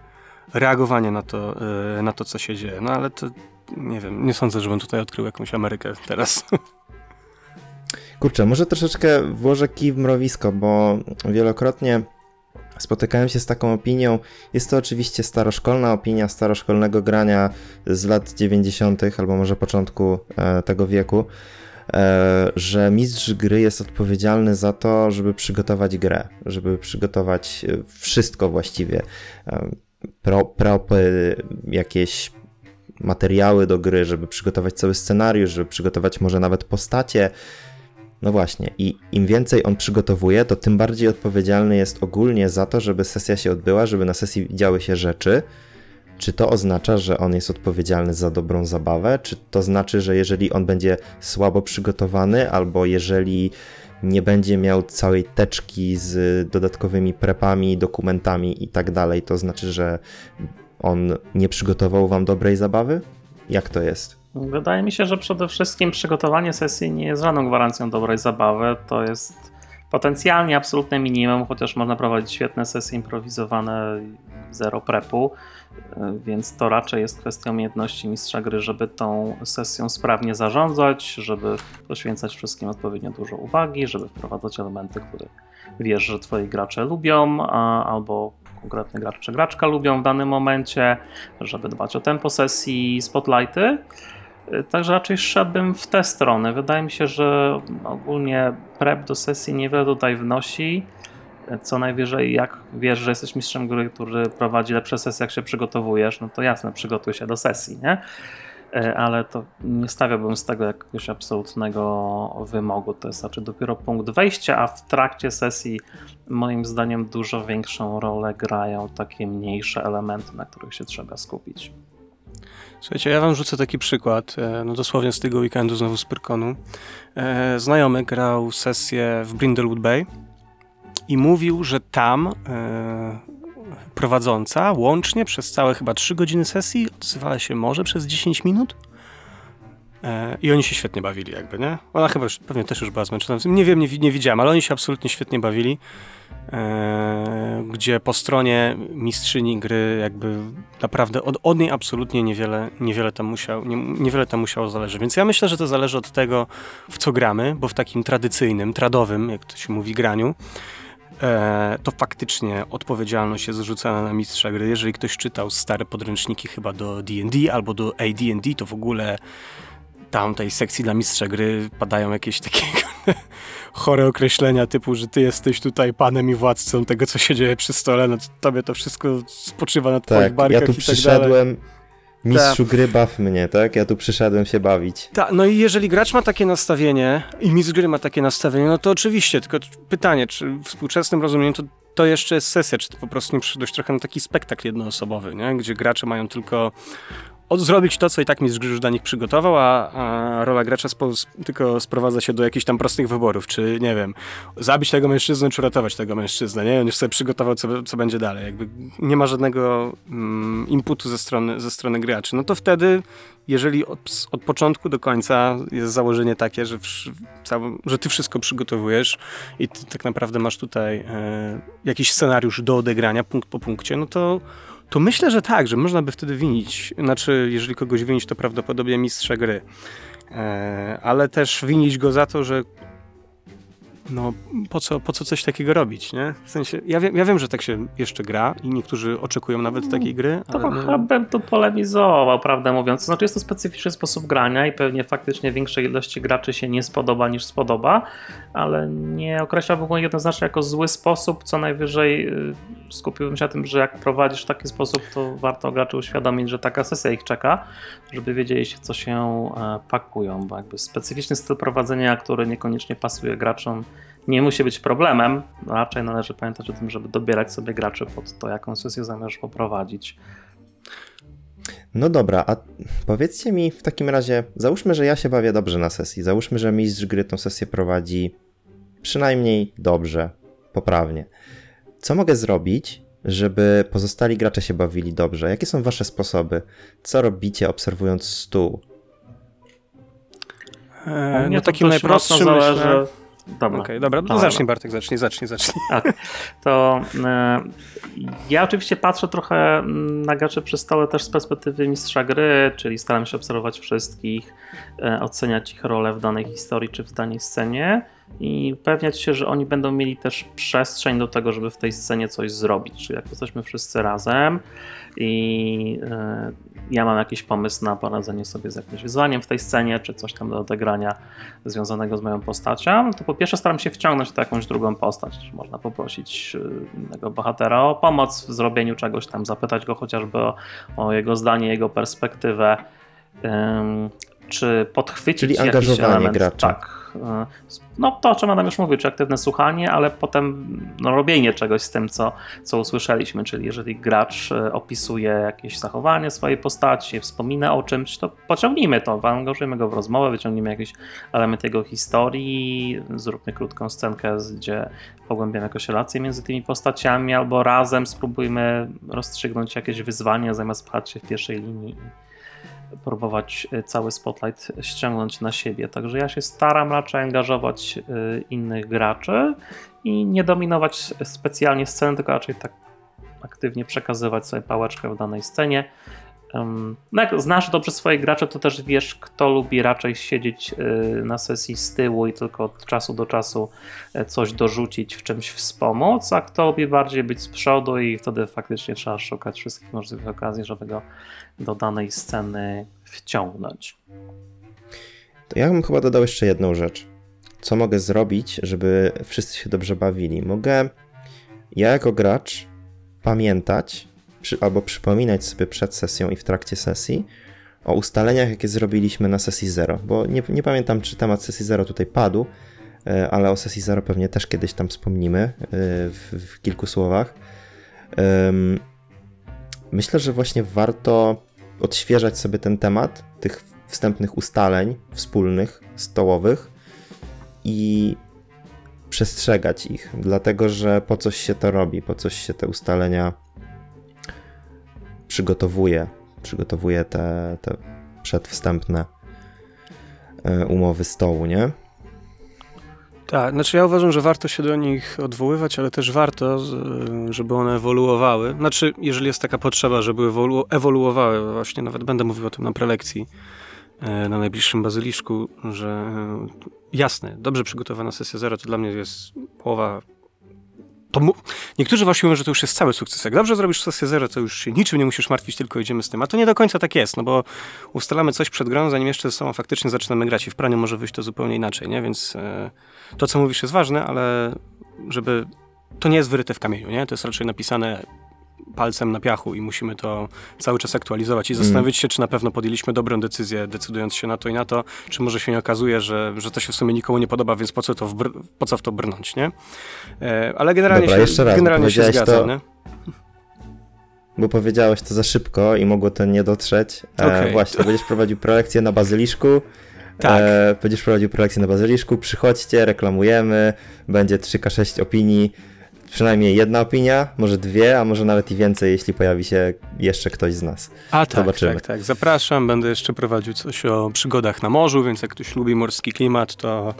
reagowanie na to, e, na to, co się dzieje. No ale to nie wiem, nie sądzę, żebym tutaj odkrył jakąś Amerykę teraz. Kurczę, może troszeczkę włożę kij w mrowisko, bo wielokrotnie spotykałem się z taką opinią. Jest to oczywiście staroszkolna opinia staroszkolnego grania z lat 90. albo może początku e, tego wieku, e, że mistrz gry jest odpowiedzialny za to, żeby przygotować grę, żeby przygotować wszystko właściwie. Pro, propy, jakieś materiały do gry, żeby przygotować cały scenariusz, żeby przygotować może nawet postacie. No właśnie, i im więcej on przygotowuje, to tym bardziej odpowiedzialny jest ogólnie za to, żeby sesja się odbyła, żeby na sesji działy się rzeczy. Czy to oznacza, że on jest odpowiedzialny za dobrą zabawę? Czy to znaczy, że jeżeli on będzie słabo przygotowany, albo jeżeli nie będzie miał całej teczki z dodatkowymi prepami, dokumentami i tak dalej, to znaczy, że on nie przygotował wam dobrej zabawy? Jak to jest? Wydaje mi się, że przede wszystkim przygotowanie sesji nie jest żadną gwarancją dobrej zabawy. To jest potencjalnie absolutne minimum, chociaż można prowadzić świetne sesje improwizowane, zero prepu, więc to raczej jest kwestia umiejętności mistrza gry, żeby tą sesją sprawnie zarządzać, żeby poświęcać wszystkim odpowiednio dużo uwagi, żeby wprowadzać elementy, które wiesz, że twoi gracze lubią, a, albo konkretny gracz czy graczka lubią w danym momencie, żeby dbać o tempo sesji, spotlighty. Także raczej szedłbym w tę stronę. Wydaje mi się, że ogólnie prep do sesji niewiele tutaj wnosi. Co najwyżej, jak wiesz, że jesteś mistrzem gry, który prowadzi lepsze sesje, jak się przygotowujesz, no to jasne, przygotuj się do sesji, nie? Ale to nie stawiałbym z tego jakiegoś absolutnego wymogu. To jest raczej dopiero punkt wejścia, a w trakcie sesji, moim zdaniem, dużo większą rolę grają takie mniejsze elementy, na których się trzeba skupić. Słuchajcie, ja wam rzucę taki przykład, e, no dosłownie z tego weekendu znowu z Pyrkonu. E, znajomy grał sesję w Brindlewood Bay i mówił, że tam e, prowadząca łącznie przez całe chyba 3 godziny sesji odzywała się może przez 10 minut. E, I oni się świetnie bawili jakby, nie? Ona chyba już, pewnie też już była zmęczona. Nie wiem, nie, nie widziałem, ale oni się absolutnie świetnie bawili. E, gdzie po stronie mistrzyni gry jakby naprawdę od, od niej absolutnie niewiele, niewiele, tam musiał, nie, niewiele tam musiało zależeć. Więc ja myślę, że to zależy od tego, w co gramy, bo w takim tradycyjnym, tradowym, jak to się mówi, graniu, to faktycznie odpowiedzialność jest zrzucana na mistrza gry. Jeżeli ktoś czytał stare podręczniki chyba do D&D albo do AD&D, to w ogóle tam tej sekcji dla mistrza gry padają jakieś takie chore określenia typu, że ty jesteś tutaj panem i władcą tego, co się dzieje przy stole, no to tobie to wszystko spoczywa na twoich Tak, barkach ja tu i tak dalej. Mistrzu gry baw mnie, tak? Ja tu przyszedłem się bawić. Ta, no i jeżeli gracz ma takie nastawienie i mistrz gry ma takie nastawienie, no to oczywiście, tylko pytanie, czy w współczesnym rozumieniu to, to jeszcze jest sesja, czy to po prostu nie przyszedłeś trochę na taki spektakl jednoosobowy, nie? gdzie gracze mają tylko od, zrobić to, co i tak mistrz gry już dla nich przygotował, a, a rola gracza spo, tylko sprowadza się do jakichś tam prostych wyborów, czy nie wiem, zabić tego mężczyznę, czy ratować tego mężczyznę, nie? On już sobie przygotował, co, co będzie dalej. Jakby nie ma żadnego mm, inputu ze strony, ze strony graczy. No to wtedy, jeżeli od, od początku do końca jest założenie takie, że, całe, że ty wszystko przygotowujesz i ty tak naprawdę masz tutaj e, jakiś scenariusz do odegrania punkt po punkcie, no to to myślę, że tak, że można by wtedy winić, znaczy jeżeli kogoś winić, to prawdopodobnie mistrza gry, e, ale też winić go za to, że no po co, po co coś takiego robić, nie? W sensie, ja wiem, ja wiem, że tak się jeszcze gra i niektórzy oczekują nawet takiej gry, To ale chyba no, bym tu polemizował, prawdę mówiąc. To znaczy jest to specyficzny sposób grania i pewnie faktycznie większej ilości graczy się nie spodoba niż spodoba, ale nie określałbym go jednoznacznie jako zły sposób, co najwyżej y, skupiłbym się na tym, że jak prowadzisz w taki sposób, to warto graczy uświadomić, że taka sesja ich czeka, żeby wiedzieli się, co się e, pakują, bo jakby specyficzny styl prowadzenia, który niekoniecznie pasuje graczom, nie musi być problemem. Raczej należy pamiętać o tym, żeby dobierać sobie graczy pod to, jaką sesję zamierzasz poprowadzić. No dobra, a powiedzcie mi w takim razie, załóżmy, że ja się bawię dobrze na sesji, załóżmy, że mistrz gry tą sesję prowadzi przynajmniej dobrze, poprawnie. Co mogę zrobić, żeby pozostali gracze się bawili dobrze? Jakie są wasze sposoby? Co robicie obserwując stół? E, Mnie no takim najprostszym zależy. myślę... Dobra. Okej, dobra, no zacznij Bartek, zacznij, zacznij, zacznij. Tak. To e, ja oczywiście patrzę trochę mm, na graczy przy stole też z perspektywy mistrza gry, czyli staram się obserwować wszystkich, e, oceniać ich rolę w danej historii czy w danej scenie i upewniać się, że oni będą mieli też przestrzeń do tego, żeby w tej scenie coś zrobić. Czyli jak jesteśmy wszyscy razem i e, ja mam jakiś pomysł na poradzenie sobie z jakimś wyzwaniem w tej scenie, czy coś tam do odegrania związanego z moją postacią, to po pierwsze staram się wciągnąć w jakąś drugą postać. Można poprosić y, innego bohatera o pomoc w zrobieniu czegoś tam, zapytać go chociażby o, o jego zdanie, jego perspektywę, czy podchwycić Czyli jakiś angażowanie element. gracza. Tak. No to, o czym Adam już mówił, czy aktywne słuchanie, ale potem no, robienie czegoś z tym, co, co usłyszeliśmy, czyli jeżeli gracz y, opisuje jakieś zachowanie swojej postaci, wspomina o czymś, to pociągnijmy to, angażujmy go w rozmowę, wyciągnijmy jakiś element jego historii, zróbmy krótką scenkę, gdzie pogłębiamy jakąś relację między tymi postaciami, albo razem spróbujmy rozstrzygnąć jakieś wyzwanie, zamiast pchać się w pierwszej linii próbować y, cały spotlight ściągnąć na siebie. Także ja się staram raczej angażować y, innych graczy i nie dominować specjalnie sceny, tylko raczej tak aktywnie przekazywać sobie pałeczkę w danej scenie. No jak znasz dobrze swoich graczy, to też wiesz, kto lubi raczej siedzieć y, na sesji z tyłu i tylko od czasu do czasu e, coś dorzucić, w czymś wspomóc, a kto lubi bardziej być z przodu i wtedy faktycznie trzeba szukać wszystkich możliwych okazji, żeby go do danej sceny wciągnąć. To ja bym chyba dodał jeszcze jedną rzecz. Co mogę zrobić, żeby wszyscy się dobrze bawili? Mogę ja jako gracz pamiętać przy, albo przypominać sobie przed sesją i w trakcie sesji o ustaleniach, jakie zrobiliśmy na sesji 0, bo nie, nie pamiętam, czy temat sesji 0 tutaj padł, e, ale o sesji 0 pewnie też kiedyś tam wspomnimy e, w, w kilku słowach. Myślę, że właśnie warto odświeżać sobie ten temat, tych wstępnych ustaleń wspólnych, stołowych i przestrzegać ich, dlatego że po coś się to robi, po coś się te ustalenia przygotowuje, przygotowuje te, te przedwstępne e, umowy stołu, nie? Tak, znaczy ja uważam, że warto się do nich odwoływać, ale też warto, z- żeby one ewoluowały. Znaczy, jeżeli jest taka potrzeba, żeby ewolu- ewoluowały, właśnie nawet będę mówił o tym na prelekcji e, na najbliższym bazyliszku, że e, jasne, dobrze przygotowana sesja zero to dla mnie jest połowa. To Niektórzy właśnie mówią, że to już jest cały sukces. Jak dobrze zrobisz sesję zero, to już się niczym nie musisz martwić, tylko idziemy z tym. A to nie do końca tak jest, no bo ustalamy coś przed grą, zanim jeszcze ze sobą faktycznie zaczynamy grać i w praniu może wyjść to zupełnie inaczej, nie? Więc e, to, co mówisz, jest ważne, ale żeby. To nie jest wyryte w kamieniu, nie? To jest raczej napisane palcem na piachu i musimy to cały czas aktualizować i zastanowić się, czy na pewno podjęliśmy dobrą decyzję, decydując się na to i na to, czy może się nie okazuje, że, że to się w sumie nikomu nie podoba, więc po co, to po co w to brnąć, nie? E, ale generalnie Dobra, się, raz, generalnie się zgadzam, to- nie? Bo powiedziałeś to za szybko i mogło to nie dotrzeć. E, Okej. Właśnie, będziesz prowadził prelekcję na bazyliszku. Tak. E, będziesz prowadził prelekcję na bazyliszku. Przychodźcie, reklamujemy. Będzie 3K6 opinii. Przynajmniej jedna opinia, może dwie, a może nawet i więcej, jeśli pojawi się jeszcze ktoś z nas. A tak, Zobaczymy. tak, tak. Zapraszam, będę jeszcze prowadził coś o przygodach na morzu, więc jak ktoś lubi morski klimat, to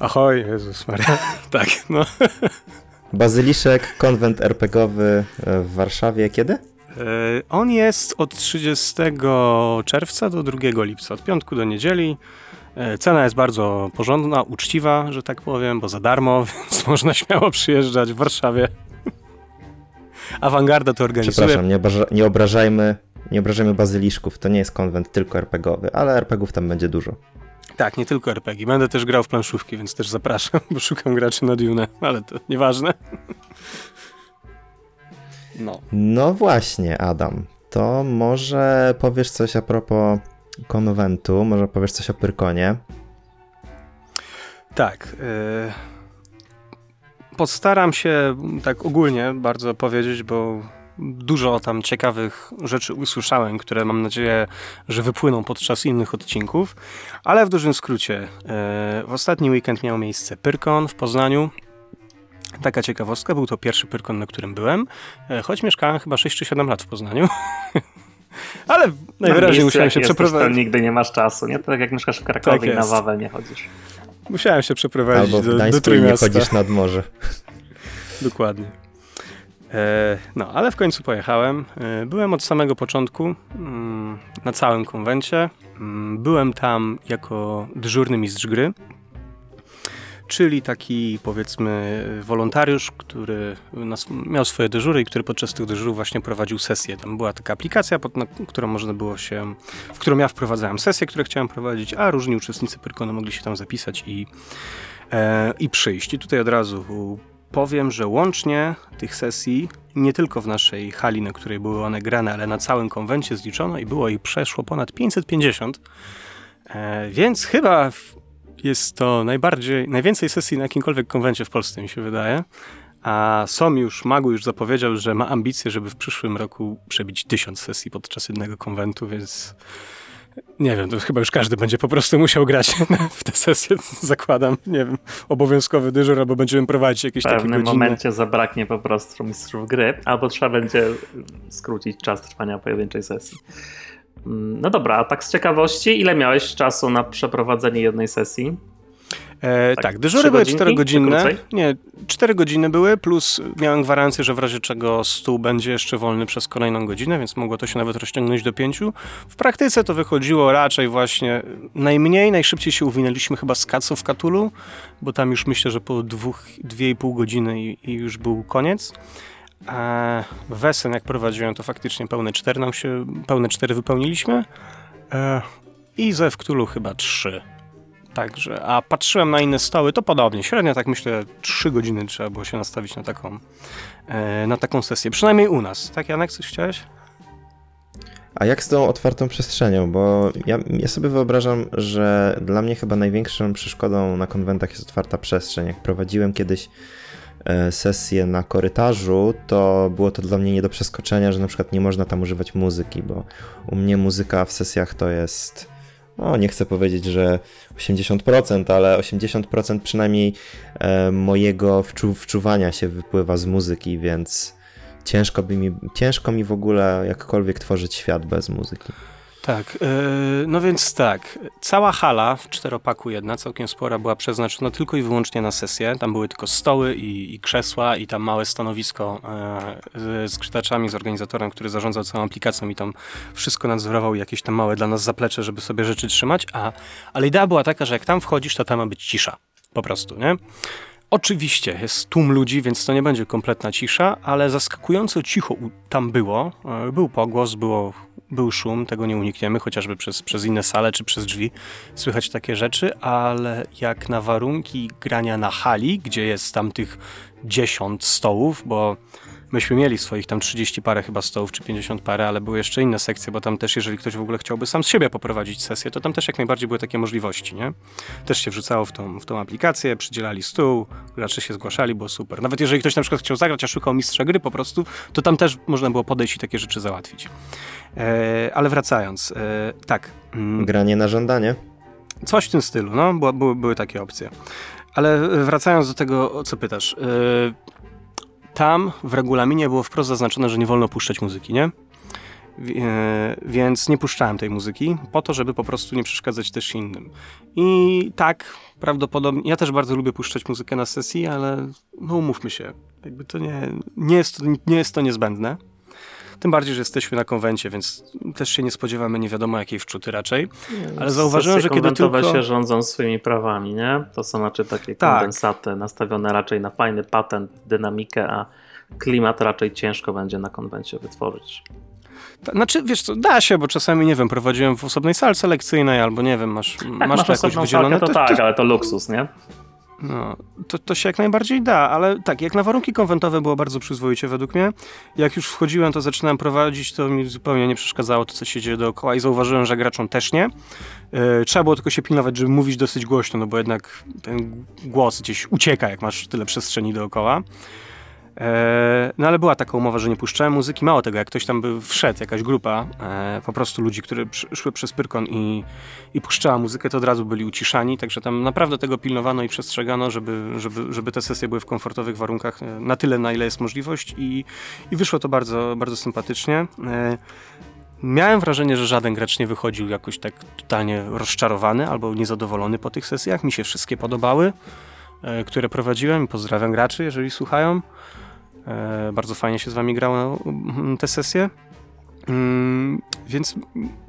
ahoj, Jezus Maria. tak, no. Bazyliszek, konwent RPGowy e, w Warszawie. Kiedy? E, On jest od 30 czerwca do 2 lipca, od piątku do niedzieli. E, Cena jest bardzo porządna, uczciwa, że tak powiem, bo za darmo, więc można śmiało przyjeżdżać w Warszawie. Awangarda to organizuje. Przepraszam, nie, obraża, nie obrażajmy. Nie obrażajmy bazyliszków, to nie jest konwent tylko RPGowy, ale RPGów tam będzie dużo. Tak, nie tylko RPG. Będę też grał w planszówki, więc też zapraszam, bo szukam graczy na Dune, ale to nieważne. No. No właśnie, Adam. To może powiesz coś a propos konwentu, może powiesz coś o Pyrkonie. Tak. e, Postaram się tak ogólnie bardzo powiedzieć, bo dużo tam ciekawych rzeczy usłyszałem, które mam nadzieję, że wypłyną podczas innych odcinków. Ale w dużym skrócie, e, w ostatni weekend miał miejsce Pyrkon w Poznaniu. taka ciekawostka, był to pierwszy Pyrkon, na którym byłem, e, choć mieszkałem chyba 6 czy 7 lat w Poznaniu. Ale najwyraźniej Na musiałem się przeprowadzić. To nigdy nie masz czasu, nie? To tak jak mieszkasz w Krakowie Tak i na. Wawel nie chodzisz. Musiałem się przeprowadzić Albo w do, do Trójmiasta. chodzisz nad morze. Dokładnie. E, no, ale w końcu pojechałem. E, byłem od samego początku mm, na całym konwencie. Mm, byłem tam jako dyżurny mistrz gry, czyli taki powiedzmy wolontariusz, który miał swoje dyżury i który podczas tych dyżurów właśnie prowadził sesję. Tam była taka aplikacja, pod, na którą można było się, w którą ja wprowadzałem sesje, które chciałem prowadzić, a różni uczestnicy Pyrkonu mogli się tam zapisać i, e, i przyjść. I tutaj od razu powiem, że łącznie tych sesji, nie tylko w naszej hali, na której były one grane, ale na całym konwencie zliczono i było ich przeszło ponad 550. E, więc chyba jest to najbardziej, najwięcej sesji na jakimkolwiek konwencie w Polsce, mi się wydaje. A Som już, Magu już zapowiedział, że ma ambicje, żeby w przyszłym roku przebić tysiąc sesji podczas jednego konwentu, więc nie wiem, to chyba już każdy będzie po prostu musiał grać w tę sesję, zakładam, nie wiem, obowiązkowy dyżur, albo będziemy prowadzić jakieś W takie pewnym godzinne... momencie zabraknie po prostu mistrzów gry, albo trzeba będzie skrócić czas trwania pojedynczej sesji. Mm, No dobra, a tak z ciekawości, ile miałeś czasu na przeprowadzenie jednej sesji? E, Tak, tak, dyżury były godzinki, 4 czy godzinne. krócej? Nie, 4 godziny były, plus miałem gwarancję, że w razie czego stół będzie jeszcze wolny przez kolejną godzinę, więc mogło to się nawet rozciągnąć do 5. W praktyce to wychodziło raczej właśnie najmniej, najszybciej się uwinęliśmy chyba z Kacu w Katulu, bo tam już myślę, że po dwóch, dwie i pół godziny i, i już był koniec. E, Wesen jak prowadziłem, to faktycznie pełne 4 nam się, pełne 4 wypełniliśmy. E, I ze w Cthulhu chyba 3. Także, a patrzyłem na inne stoły, to podobnie. Średnio tak myślę, 3 godziny trzeba było się nastawić na taką, e, na taką sesję. Przynajmniej u nas. Tak, Janek, coś chciałeś? A jak z tą otwartą przestrzenią? Bo ja, ja sobie wyobrażam, że dla mnie chyba największą przeszkodą na konwentach jest otwarta przestrzeń. Jak prowadziłem kiedyś e, sesję na korytarzu, to było to dla mnie nie do przeskoczenia, że na przykład nie można tam używać muzyki, bo u mnie muzyka w sesjach to jest, no nie chcę powiedzieć, że 80%, ale 80% przynajmniej e, mojego wczu, wczuwania się wypływa z muzyki, więc ciężko, by mi, ciężko mi w ogóle jakkolwiek tworzyć świat bez muzyki. Tak, e, no więc tak, cała hala w czteropaku jedna, całkiem spora, była przeznaczona tylko i wyłącznie na sesję. Tam były tylko stoły i, i krzesła i tam małe stanowisko e, z, krzytaczami, z organizatorem, który zarządzał całą aplikacją i tam wszystko nadzorował jakieś tam małe dla nas zaplecze, żeby sobie rzeczy trzymać, a, ale idea była taka, że jak tam wchodzisz, to tam ma być cisza, po prostu, nie? Oczywiście jest tłum ludzi, więc to nie będzie kompletna cisza, ale zaskakująco cicho tam było. E, Był pogłos, było, był szum, tego nie unikniemy, chociażby przez, przez inne sale czy przez drzwi słychać takie rzeczy, ale jak na warunki grania na hali, gdzie jest tam tych 10 stołów, bo myśmy mieli swoich tam 30 parę chyba stołów, czy 50 parę, ale były jeszcze inne sekcje, bo tam też, jeżeli ktoś w ogóle chciałby sam z siebie poprowadzić sesję, to tam też jak najbardziej były takie możliwości, nie? Też się wrzucało w tą, w tą aplikację, przydzielali stół, gracze się zgłaszali, było super. Nawet jeżeli ktoś na przykład chciał zagrać, a szukał mistrza gry po prostu, to tam też można było podejść i takie rzeczy załatwić. E, ale wracając, e, tak. mm, Granie na żądanie. Coś w tym stylu, no, były, były takie opcje. Ale wracając do tego, o co pytasz. Yy, tam w regulaminie było wprost zaznaczone, że nie wolno puszczać muzyki, nie? Yy, więc nie puszczałem tej muzyki, po to, żeby po prostu nie przeszkadzać też innym. I tak, prawdopodobnie, ja też bardzo lubię puszczać muzykę na sesji, ale no umówmy się, jakby to nie, nie, jest, nie jest to niezbędne. Tym bardziej, że jesteśmy na konwencie, więc też się nie spodziewamy nie wiadomo jakiej wczuty raczej. Ale zauważyłem, że kiedy tylko- się rządzą swoimi prawami, nie? To są znaczy takie Tak. kondensaty nastawione raczej na fajny patent, dynamikę, a klimat raczej ciężko będzie na konwencie wytworzyć. Znaczy, wiesz co, da się, bo czasami, nie wiem, prowadziłem w osobnej salce lekcyjnej, albo nie wiem, masz, masz Tak, masz to jakoś osobną wydzielone, to, tak, ale to luksus, nie? No, to, to się jak najbardziej da, ale tak, jak na warunki konwentowe było bardzo przyzwoicie według mnie. Jak już wchodziłem, to zaczynałem prowadzić, to mi zupełnie nie przeszkadzało to, co się dzieje dookoła i zauważyłem, że graczom też nie. Yy, trzeba było tylko się pilnować, żeby mówić dosyć głośno, no bo jednak ten głos gdzieś ucieka, jak masz tyle przestrzeni dookoła. E, no ale była taka umowa, że nie puszczałem muzyki. Mało tego, jak ktoś tam by wszedł, jakaś grupa, e, po prostu ludzi, które szły przez Pyrkon i, i puszczała muzykę, to od razu byli uciszani, także tam naprawdę tego pilnowano i przestrzegano, żeby, żeby, żeby te sesje były w komfortowych warunkach e, na tyle, na ile jest możliwość i, i wyszło to bardzo, bardzo sympatycznie. Miałem wrażenie, że żaden gracz nie wychodził jakoś tak totalnie rozczarowany albo niezadowolony po tych sesjach. Mi się wszystkie podobały, które prowadziłem. Pozdrawiam graczy, jeżeli słuchają. E, Bardzo fajnie się z wami grało mm, te sesje. Mm, Więc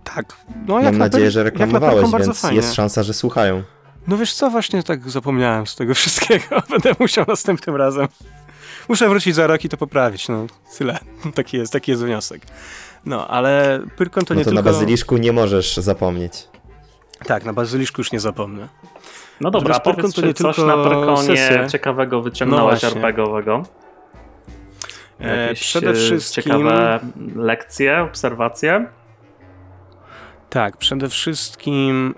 tak. No, jak Mam na nadzieję, Pyr- że jak na reklamowałeś, Pyrkon bardzo więc fajnie. jest szansa, że słuchają. No wiesz co, właśnie tak zapomniałem z tego wszystkiego. Będę musiał następnym razem. Muszę wrócić za rok i to poprawić. No, tyle. Taki jest, taki jest wniosek. No, ale Pyrkon to No nie to tylko... na bazyliszku nie możesz zapomnieć. Tak, na bazyliszku już nie zapomnę. No dobra, Natomiast Pyrkon powiedz, to nie coś tylko na Pyrkonie sesje. ciekawego wyciągnąłeś No właśnie. RPGowego? E, Jakieś przede e, wszystkim- ciekawe lekcje, obserwacje? Tak, przede wszystkim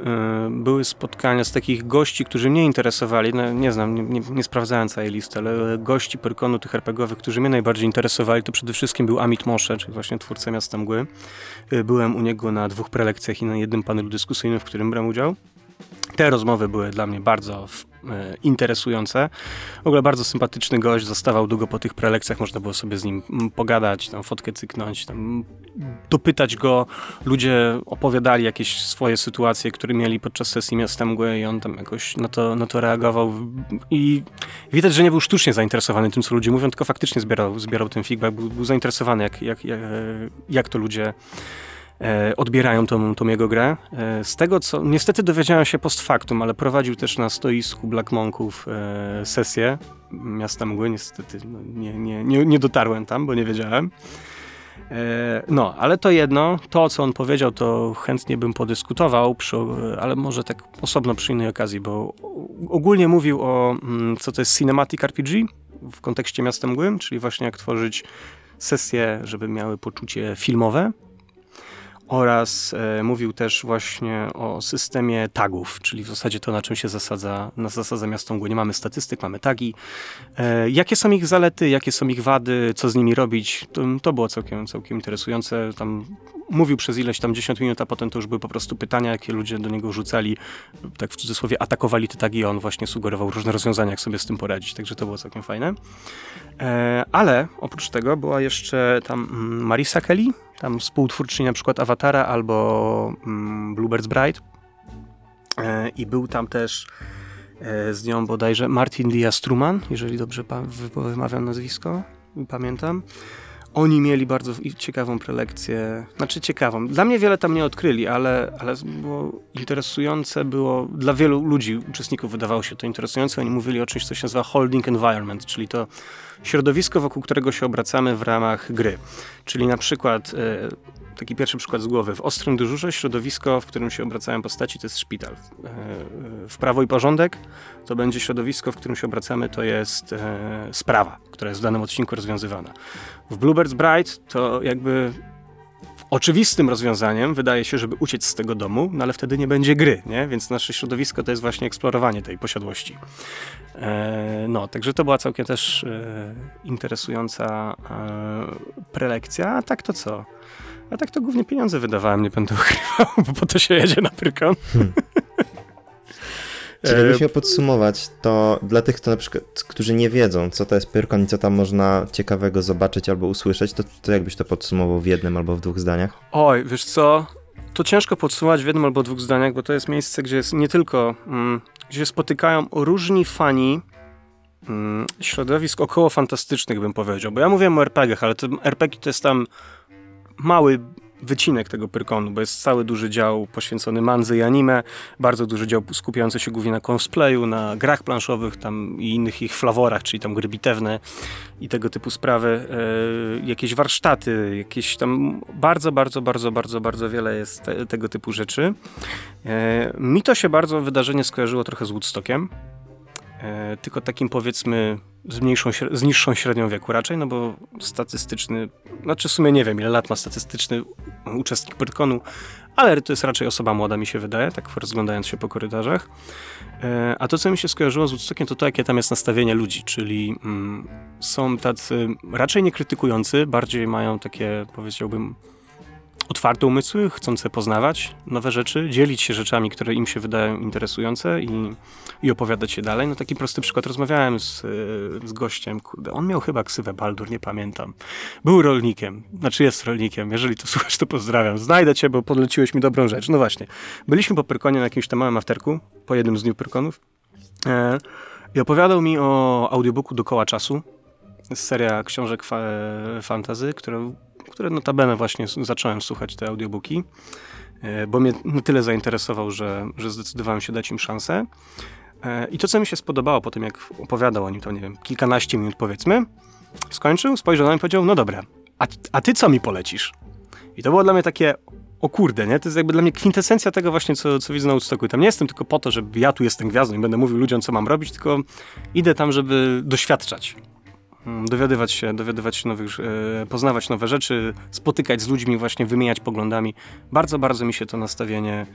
y, były spotkania z takich gości, którzy mnie interesowali. No, nie znam, nie, nie, nie sprawdzałem całej listy, ale gości Pyrkonu tych RPGowych, którzy mnie najbardziej interesowali, to przede wszystkim był Amit Moshe, czyli właśnie twórca Miasta Mgły. Byłem u niego na dwóch prelekcjach i na jednym panelu dyskusyjnym, w którym brałem udział. Te rozmowy były dla mnie bardzo e, interesujące. W ogóle bardzo sympatyczny gość, zostawał długo po tych prelekcjach, można było sobie z nim pogadać, tam fotkę cyknąć, tam dopytać go. Ludzie opowiadali jakieś swoje sytuacje, które mieli podczas sesji Miasta Mgły i on tam jakoś na to, na to reagował i widać, że nie był sztucznie zainteresowany tym, co ludzie mówią, tylko faktycznie zbierał, zbierał ten feedback, był, był zainteresowany, jak, jak, jak, jak to ludzie e, odbierają tą, tą jego grę. E, z tego, co niestety dowiedziałem się post factum, ale prowadził też na stoisku Black Monków e, sesję Miasta Mgły. Niestety no, nie, nie, nie, nie dotarłem tam, bo nie wiedziałem. E, No, ale to jedno, to co on powiedział, to chętnie bym podyskutował, przy, ale może tak osobno przy innej okazji, bo ogólnie mówił o, mm, co to jest Cinematic RPG w kontekście Miasta Mgły, czyli właśnie jak tworzyć sesje, żeby miały poczucie filmowe. Oraz e, mówił też właśnie o systemie tagów, czyli w zasadzie to, na czym się zasadza, na zasadza Miasto Mgły. Nie mamy statystyk, mamy tagi. E, jakie są ich zalety, jakie są ich wady, co z nimi robić, to, to było całkiem, całkiem interesujące. Tam mówił przez ileś tam 10 minut, a potem to już były po prostu pytania, jakie ludzie do niego rzucali, tak w cudzysłowie atakowali te tagi, on właśnie sugerował różne rozwiązania, jak sobie z tym poradzić, także to było całkiem fajne. E, ale oprócz tego była jeszcze tam mm, Marisa Kelly, tam współtwórczyni na przykład Awatara albo mm, Bluebird's Bride e, i był tam też e, z nią bodajże Martin Diaz Truman, jeżeli dobrze wymawiam nazwisko, pamiętam. Oni mieli bardzo ciekawą prelekcję, znaczy ciekawą. Dla mnie wiele tam nie odkryli, ale, ale było interesujące, było dla wielu ludzi, uczestników wydawało się to interesujące. Oni mówili o czymś, co się nazywa holding environment, czyli to środowisko, wokół którego się obracamy w ramach gry. Czyli na przykład, e, taki pierwszy przykład z głowy, w Ostrym Dyżurze środowisko, w którym się obracają postaci, to jest szpital. E, e, W Prawo i Porządek to będzie środowisko, w którym się obracamy, to jest e, sprawa, która jest w danym odcinku rozwiązywana. W Bluebird's Bride to jakby oczywistym rozwiązaniem wydaje się, żeby uciec z tego domu, no ale wtedy nie będzie gry, nie? Więc nasze środowisko to jest właśnie eksplorowanie tej posiadłości. E, no, także to była całkiem też e, interesująca e, prelekcja. A tak to co? A tak to głównie pieniądze wydawałem, nie będę ukrywał, bo po to się jedzie na Pyrkon. Czyli E, jakbyś miał podsumować, to dla tych, kto na przykład, którzy nie wiedzą, co to jest Pyrkon i co tam można ciekawego zobaczyć albo usłyszeć, to, to jakbyś to podsumował w jednym albo w dwóch zdaniach? Oj, wiesz co? To ciężko podsumować w jednym albo dwóch zdaniach, bo to jest miejsce, gdzie jest nie tylko, mm, gdzie spotykają różni fani mm, środowisk około fantastycznych, bym powiedział. Bo ja mówiłem o RPG-ach, ale to RPG to jest tam mały wycinek tego Pyrkonu, bo jest cały duży dział poświęcony mandze i anime, bardzo duży dział skupiający się głównie na cosplayu, na grach planszowych tam i innych ich flaworach, czyli tam gry bitewne i tego typu sprawy, e, jakieś warsztaty, jakieś tam bardzo, bardzo, bardzo, bardzo, bardzo wiele jest te, tego typu rzeczy. E, mi to się bardzo wydarzenie skojarzyło trochę z Woodstockiem, tylko takim powiedzmy z, mniejszą, z niższą średnią wieku raczej, no bo statystyczny, znaczy w sumie nie wiem ile lat ma statystyczny uczestnik Pyrkonu, ale to jest raczej osoba młoda mi się wydaje, tak rozglądając się po korytarzach. E, A to, co mi się skojarzyło z Woodstockiem, to to, jakie tam jest nastawienie ludzi, czyli mm, są tacy raczej nie krytykujący, bardziej mają takie, powiedziałbym, otwarte umysły, chcące poznawać nowe rzeczy, dzielić się rzeczami, które im się wydają interesujące i, i opowiadać je dalej. No taki prosty przykład, rozmawiałem z, z gościem, kurde, on miał chyba ksywę Baldur, nie pamiętam. Był rolnikiem, znaczy jest rolnikiem, jeżeli to słuchasz, to pozdrawiam. Znajdę cię, bo podleciłeś mi dobrą rzecz. No właśnie, byliśmy po Pyrkonie na jakimś tam małym afterku, po jednym z dniu Pyrkonów e, i opowiadał mi o audiobooku Dokoła Czasu, seria książek fa fantazy, które, które notabene właśnie zacząłem słuchać te audiobooki, e, bo mnie na tyle zainteresował, że, że zdecydowałem się dać im szansę. E, I to, co mi się spodobało po tym, jak opowiadał o nim, to nie wiem, kilkanaście minut powiedzmy, skończył, spojrzał na mnie i powiedział, no dobra, a, a ty co mi polecisz? I to było dla mnie takie, o kurde, nie? To jest jakby dla mnie kwintesencja tego właśnie, co, co widzę na Woodstocku. I Tam nie jestem tylko po to, żeby ja tu jestem gwiazdą i będę mówił ludziom, co mam robić, tylko idę tam, żeby doświadczać. Mm, Dowiadywać się, dowiadywać się nowych, e, poznawać nowe rzeczy, spotykać z ludźmi, właśnie wymieniać poglądami. Bardzo, bardzo mi się to nastawienie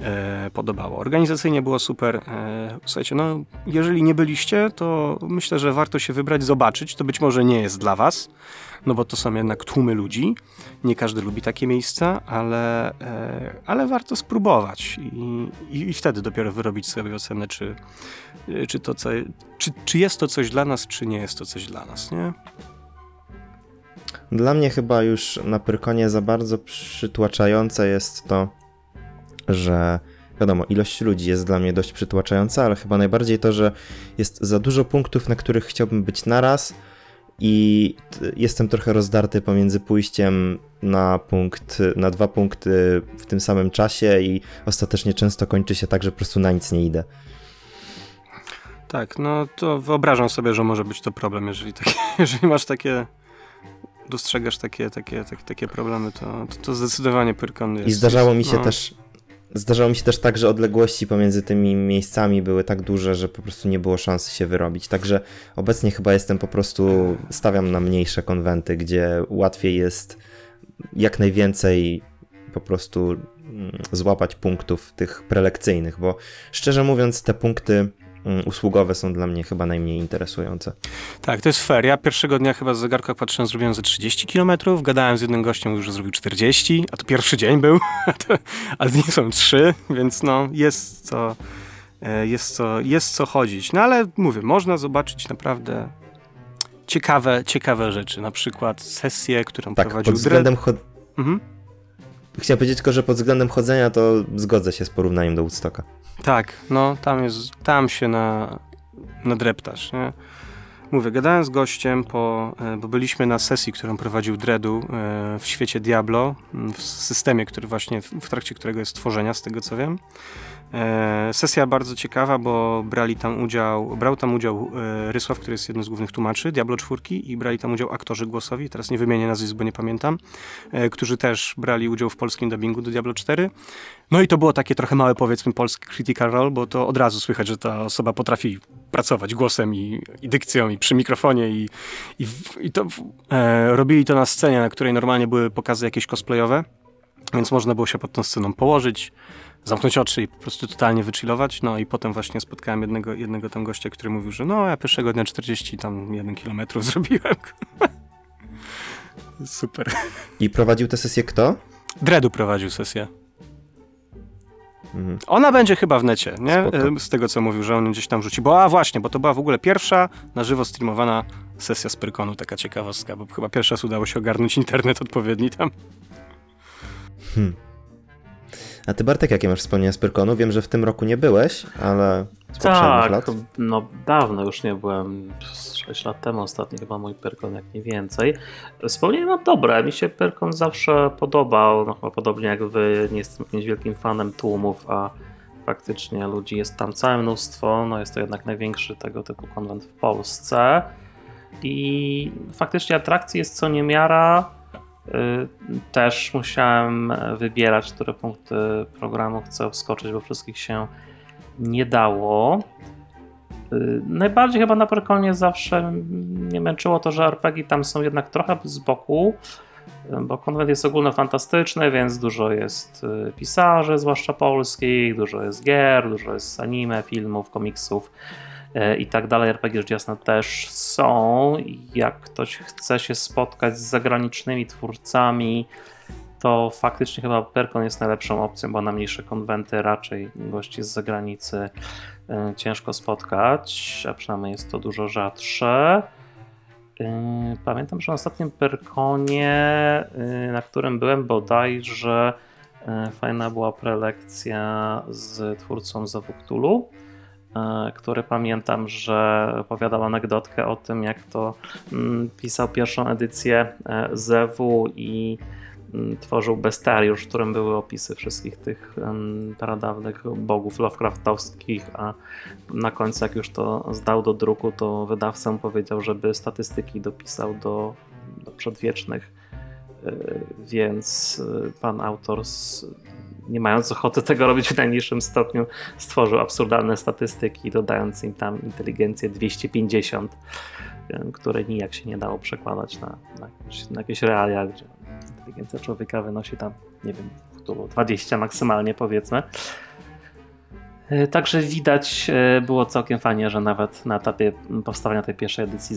e, podobało. Organizacyjnie było super. E, słuchajcie, no jeżeli nie byliście, to myślę, że warto się wybrać, zobaczyć. To być może nie jest dla was, no bo to są jednak tłumy ludzi. Nie każdy lubi takie miejsca, ale, e, ale warto spróbować i, i, i wtedy dopiero wyrobić sobie ocenę, czy, czy, to, co, czy, czy jest to coś dla nas, czy nie jest to coś dla nas, nie? Dla mnie chyba już na Pyrkonie za bardzo przytłaczające jest to, że wiadomo, ilość ludzi jest dla mnie dość przytłaczająca, ale chyba najbardziej to, że jest za dużo punktów, na których chciałbym być naraz i jestem trochę rozdarty pomiędzy pójściem na punkt, na dwa punkty w tym samym czasie i ostatecznie często kończy się tak, że po prostu na nic nie idę. Tak, no to wyobrażam sobie, że może być to problem, jeżeli, takie, jeżeli masz takie, dostrzegasz takie, takie, takie, takie problemy, to, to, to zdecydowanie Pyrkon jest. I zdarzało mi się no, też. Zdarzało mi się też tak, że odległości pomiędzy tymi miejscami były tak duże, że po prostu nie było szansy się wyrobić. Także obecnie chyba jestem po prostu. Stawiam na mniejsze konwenty, gdzie łatwiej jest jak najwięcej po prostu mm, złapać punktów tych prelekcyjnych, bo szczerze mówiąc, te punkty usługowe są dla mnie chyba najmniej interesujące. Tak, to jest fair. Ja pierwszego dnia chyba z zegarka patrzyłem, zrobiłem ze 30 km, gadałem z jednym gościem, że zrobił 40, a to pierwszy dzień był, a dni są trzy, więc no jest co, e, jest co, jest co chodzić. No ale mówię, można zobaczyć naprawdę ciekawe, ciekawe rzeczy, na przykład sesję, którą Tak, prowadził pod względem. Cho- Mhm. Chciałem powiedzieć tylko, że pod względem chodzenia to zgodzę się z porównaniem do Woodstocka. Tak, no tam jest, tam się na, nadreptasz, nie? Mówię, gadałem z gościem, po, e, bo byliśmy na sesji, którą prowadził Dredu e, w świecie Diablo, w systemie, który właśnie, w trakcie którego jest tworzenia, z tego co wiem. E, Sesja bardzo ciekawa, bo brali tam udział, brał tam udział Rysław, który jest jednym z głównych tłumaczy Diablo 4 i brali tam udział aktorzy głosowi, teraz nie wymienię nazwisk, bo nie pamiętam, którzy też brali udział w polskim dubbingu do Diablo 4. No i to było takie trochę małe, powiedzmy, polskie critical role, bo to od razu słychać, że ta osoba potrafi pracować głosem i, i dykcją i przy mikrofonie i, i, i to e, robili to na scenie, na której normalnie były pokazy jakieś cosplayowe, więc można było się pod tą sceną położyć, zamknąć oczy i po prostu totalnie wychillować. No i potem właśnie spotkałem jednego, jednego tam gościa, który mówił, że no ja pierwszego dnia 40 tam 1 kilometrów zrobiłem. Super. I prowadził tę sesję kto? Dredu prowadził sesję. Mhm. Ona będzie chyba w necie, nie? Spoko. Z tego co mówił, że on gdzieś tam rzuci. Bo a właśnie, bo to była w ogóle pierwsza na żywo streamowana sesja z Pyrkonu, taka ciekawostka, bo chyba pierwszy raz udało się ogarnąć internet odpowiedni tam. A ty Bartek, jakie masz wspomnienia z Pyrkonu? Wiem, że w tym roku nie byłeś, ale z Tak, lat. no dawno już nie byłem, 6 lat temu ostatni chyba mój Pyrkon, jak nie więcej. Wspomnienia mam dobre, mi się Pyrkon zawsze podobał, no chyba podobnie jak wy, nie jestem jakimś wielkim fanem tłumów, a faktycznie ludzi jest tam całe mnóstwo, no jest to jednak największy tego typu konwent w Polsce i faktycznie atrakcji jest co niemiara. Y, Też musiałem wybierać, które punkty programu chcę wskoczyć, bo wszystkich się nie dało. Y, Najbardziej chyba na Pyrkonie zawsze mnie męczyło to, że RPG tam są jednak trochę z boku. bo konwent jest ogólnofantastyczny, więc dużo jest y, pisarzy, zwłaszcza polskich, dużo jest gier, dużo jest anime, filmów, komiksów y, i tak dalej. RPG rzecz jasna też są. Jak ktoś chce się spotkać z zagranicznymi twórcami, to faktycznie chyba Perkon jest najlepszą opcją, bo na mniejsze konwenty raczej gości z zagranicy y, ciężko spotkać, a przynajmniej jest to dużo rzadsze. Y, Pamiętam, że na ostatnim Perkonie, na którym byłem bodajże, fajna była prelekcja z twórcą Zawuktulu, który pamiętam, że opowiadał anegdotkę o tym, jak to mm, pisał pierwszą edycję e, Zewu i mm, tworzył bestiariusz, w którym były opisy wszystkich tych em, pradawnych bogów Lovecraftowskich, a na końcu jak już to zdał do druku, to wydawca mu powiedział, żeby statystyki dopisał do, do przedwiecznych, Yy, więc pan autor, nie mając ochoty tego robić w najniższym stopniu, stworzył absurdalne statystyki, dodając im tam inteligencję 250, yy, które nijak się nie dało przekładać na, na, jakieś, na jakieś realia, gdzie inteligencja człowieka wynosi tam, nie wiem, tu 20 maksymalnie powiedzmy. E, Także widać e, było całkiem fajnie, że nawet na etapie powstawania tej pierwszej edycji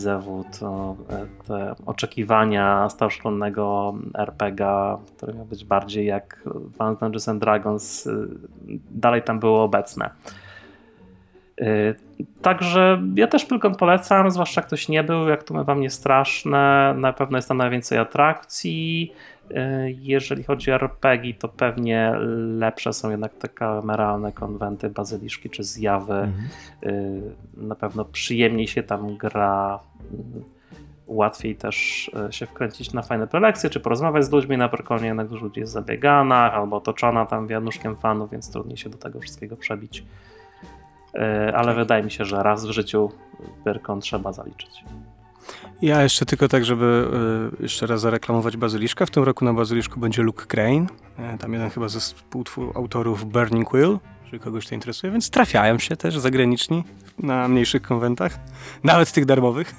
to e, te oczekiwania staroszkolnego RPGa, który miał być bardziej jak Dungeons and Dragons, dalej tam było obecne. Także ja też tylko polecam, zwłaszcza jak ktoś nie był, jak to wam nie straszne, na pewno jest tam najwięcej atrakcji. Jeżeli chodzi o RPG, to pewnie lepsze są jednak te kameralne konwenty, bazyliszki czy zjawy. Mhm. Na pewno przyjemniej się tam gra, łatwiej też się wkręcić na fajne prelekcje, czy porozmawiać z ludźmi na Perkonie, jednak dużo ludzi jest zabiegana albo otoczona tam wianuszkiem fanów, więc trudniej się do tego wszystkiego przebić. Ale wydaje mi się, że raz w życiu Perkon trzeba zaliczyć. Ja jeszcze tylko tak, żeby y, jeszcze raz zareklamować Bazyliszka. W tym roku na Bazyliszku będzie Luke Crane. E, tam jeden chyba ze współautorów Burning Quill, jeżeli kogoś to interesuje, więc trafiają się też zagraniczni na mniejszych konwentach, nawet tych darmowych.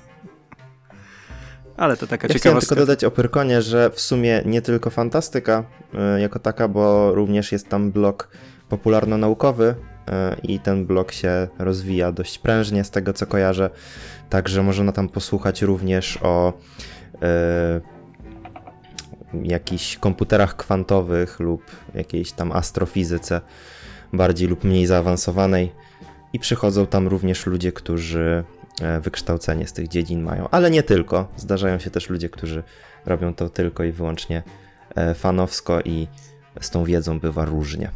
Ale to taka ja ciekawostka. Tylko dodać o Pyrkonie, że w sumie nie tylko fantastyka y, jako taka, bo również jest tam blok popularno-naukowy, i ten blok się rozwija dość prężnie z tego co kojarzę. Także można tam posłuchać również o e, jakichś komputerach kwantowych lub jakiejś tam astrofizyce bardziej lub mniej zaawansowanej. I przychodzą tam również ludzie, którzy wykształcenie z tych dziedzin mają. Ale nie tylko. Zdarzają się też ludzie, którzy robią to tylko i wyłącznie fanowsko i z tą wiedzą bywa różnie.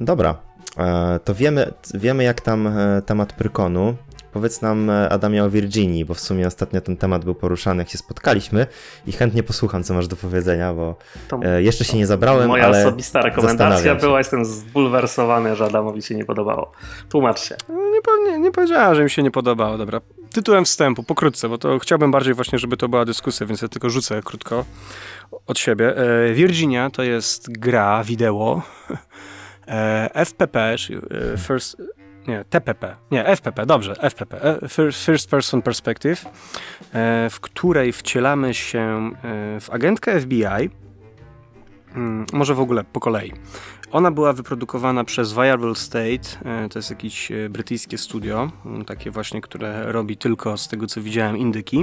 Dobra, e, to wiemy, wiemy jak tam e, temat Prykonu. Powiedz nam, e, Adamie, o Virginii, bo w sumie ostatnio ten temat był poruszany, jak się spotkaliśmy i chętnie posłucham, co masz do powiedzenia, bo to, jeszcze się nie zabrałem, Moja ale osobista rekomendacja była, jestem zbulwersowany, że Adamowi się nie podobało. Tłumacz się. Nie, nie, nie powiedziałem, że mi się nie podobało, dobra. Tytułem wstępu, pokrótce, bo to chciałbym bardziej właśnie, żeby to była dyskusja, więc ja tylko rzucę krótko od siebie. Virginia to jest gra wideo, FPP, czyli e, First, nie, TPP, nie, FPP, dobrze, FPP, e, First Person Perspective, e, w której wcielamy się w agentkę FBI, hmm, może w ogóle po kolei. Ona była wyprodukowana przez Viable State, to jest jakieś brytyjskie studio, mm, takie właśnie, które robi tylko z tego co widziałem indyki.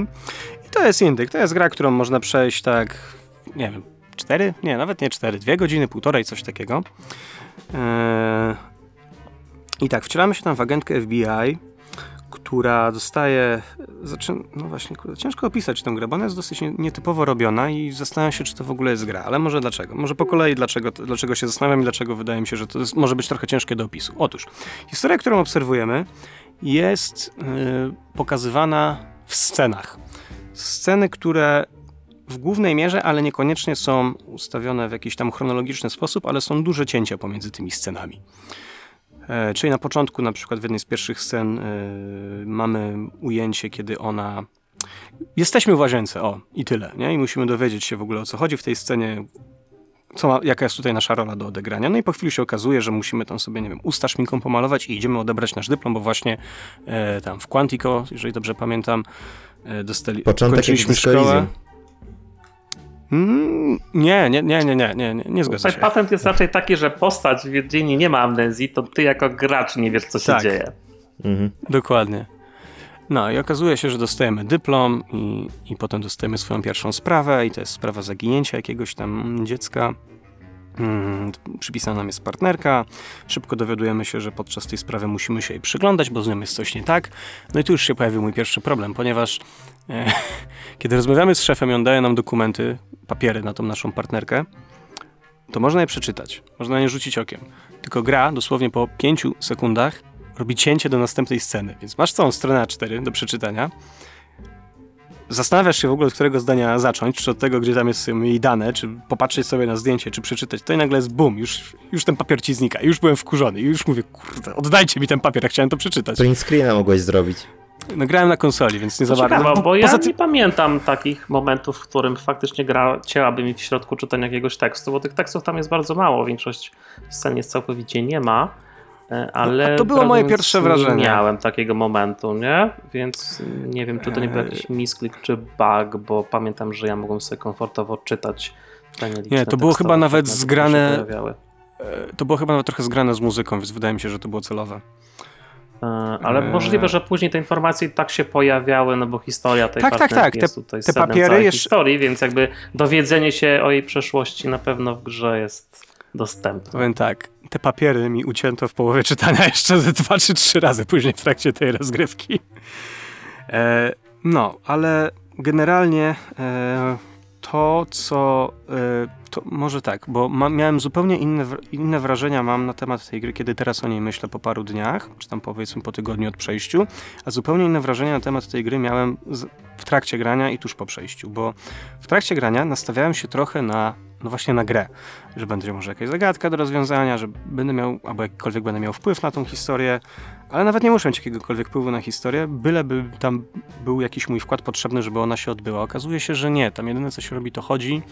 I to jest indyk, to jest gra, którą można przejść tak, nie wiem, cztery? Nie, nawet nie cztery, dwie godziny, półtorej, coś takiego. Eee, I tak, wcielamy się tam w agentkę FBI, która dostaje. No właśnie, ciężko opisać tę grę, bo ona jest dosyć nietypowo robiona i zastanawiam się, czy to w ogóle jest gra. Ale może dlaczego? Może po kolei dlaczego, dlaczego się zastanawiam i dlaczego wydaje mi się, że to jest, może być trochę ciężkie do opisu. Otóż, historia, którą obserwujemy, jest yy, pokazywana w scenach. Sceny, które w głównej mierze, ale niekoniecznie są ustawione w jakiś tam chronologiczny sposób, ale są duże cięcia pomiędzy tymi scenami. E, czyli na początku, na przykład w jednej z pierwszych scen, e, mamy ujęcie, kiedy ona. Jesteśmy w łazience, o i tyle, nie? I musimy dowiedzieć się w ogóle o co chodzi w tej scenie, co ma, jaka jest tutaj nasza rola do odegrania. No i po chwili się okazuje, że musimy tam sobie, nie wiem, usta szminką pomalować i idziemy odebrać nasz dyplom, bo właśnie e, tam w Quantico, jeżeli dobrze pamiętam, e, dostali, Początek kończyliśmy szkołę. Nie, nie, nie, nie, nie, nie, nie zgadzam się. Patent jest raczej taki, że postać w Wiedźminie nie ma amnezji, to ty jako gracz nie wiesz, co się tak. dzieje. Mhm. Dokładnie. No i okazuje się, że dostajemy dyplom i, i potem dostajemy swoją pierwszą sprawę i to jest sprawa zaginięcia jakiegoś tam dziecka. Hmm, przypisana nam jest partnerka. Szybko dowiadujemy się, że podczas tej sprawy musimy się jej przyglądać, bo z nią jest coś nie tak. No i tu już się pojawił mój pierwszy problem, ponieważ kiedy rozmawiamy z szefem i on daje nam dokumenty, papiery na tą naszą partnerkę, to można je przeczytać, można na nie rzucić okiem. Tylko gra dosłownie po pięciu sekundach robi cięcie do następnej sceny, więc masz całą stronę A4 do przeczytania. Zastanawiasz się w ogóle, od którego zdania zacząć, czy od tego, gdzie tam jest jej dane, czy popatrzeć sobie na zdjęcie, czy przeczytać. To i nagle jest bum, już, już ten papier ci znika. Już byłem wkurzony. I już mówię, kurde, oddajcie mi ten papier, ja chciałem to przeczytać. Print screena mogłeś zrobić. No grałem na konsoli, więc nie za bardzo. Ciekawe, No, bo ja tym- nie pamiętam takich momentów, w którym faktycznie gra cięłaby mi w środku czytania jakiegoś tekstu, bo tych tekstów tam jest bardzo mało, większość scen jest całkowicie nie ma, e, ale... No, to było moje pierwsze wrażenie. Nie miałem takiego momentu, nie? Więc nie wiem, czy to nie był jakiś misklik czy bug, bo pamiętam, że ja mogłem sobie komfortowo czytać te Nie, to było chyba nawet zgrane-. E, To było chyba nawet trochę zgrane z muzyką, więc wydaje mi się, że to było celowe. E, Ale Eee. możliwe, że później te informacje tak się pojawiały, no bo historia tej Tak, tak, tak. Te- jest tutaj te papiery jeszcze- historii, więc jakby dowiedzenie się o jej przeszłości na pewno w grze jest dostępne. Powiem tak, te papiery mi ucięto w połowie czytania jeszcze ze dwa czy trzy razy później w trakcie tej rozgrywki. E, no, ale generalnie e, to, co... E, to może tak, bo ma, miałem zupełnie inne, inne wrażenia mam na temat tej gry, kiedy teraz o niej myślę po paru dniach, czy tam powiedzmy po tygodniu od przejściu, a zupełnie inne wrażenia na temat tej gry miałem z, w trakcie grania i tuż po przejściu, bo w trakcie grania nastawiałem się trochę na, no właśnie na grę, że będzie może jakaś zagadka do rozwiązania, że będę miał, albo jakikolwiek będę miał wpływ na tą historię, ale nawet nie muszę mieć jakiegokolwiek wpływu na historię, byleby tam był jakiś mój wkład potrzebny, żeby ona się odbyła. Okazuje się, że nie. Tam jedyne, co się robi, to chodzi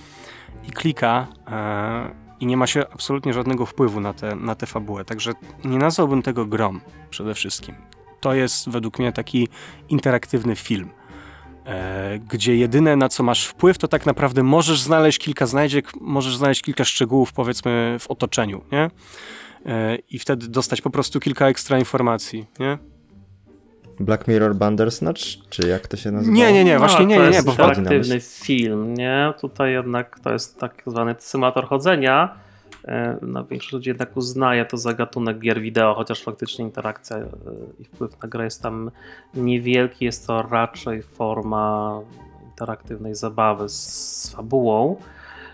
i klika e, i nie ma się absolutnie żadnego wpływu na tę na tę fabułę. Także nie nazwałbym tego grom przede wszystkim. To jest według mnie taki interaktywny film. E, gdzie jedyne na co masz wpływ, to tak naprawdę możesz znaleźć kilka znajdziek, możesz znaleźć kilka szczegółów, powiedzmy, w otoczeniu, nie? E, I wtedy dostać po prostu kilka ekstra informacji, nie? Black Mirror Bandersnatch, czy jak to się nazywa? Nie, nie, nie, właśnie nie, No, nie, nie, jest bo interaktywny film, nie? Tutaj jednak to jest tak zwany symulator chodzenia. E, No, większość ludzi jednak uznaje to za gatunek gier wideo, chociaż faktycznie interakcja e, i wpływ na grę jest tam niewielki. Jest to raczej forma interaktywnej zabawy z, z fabułą.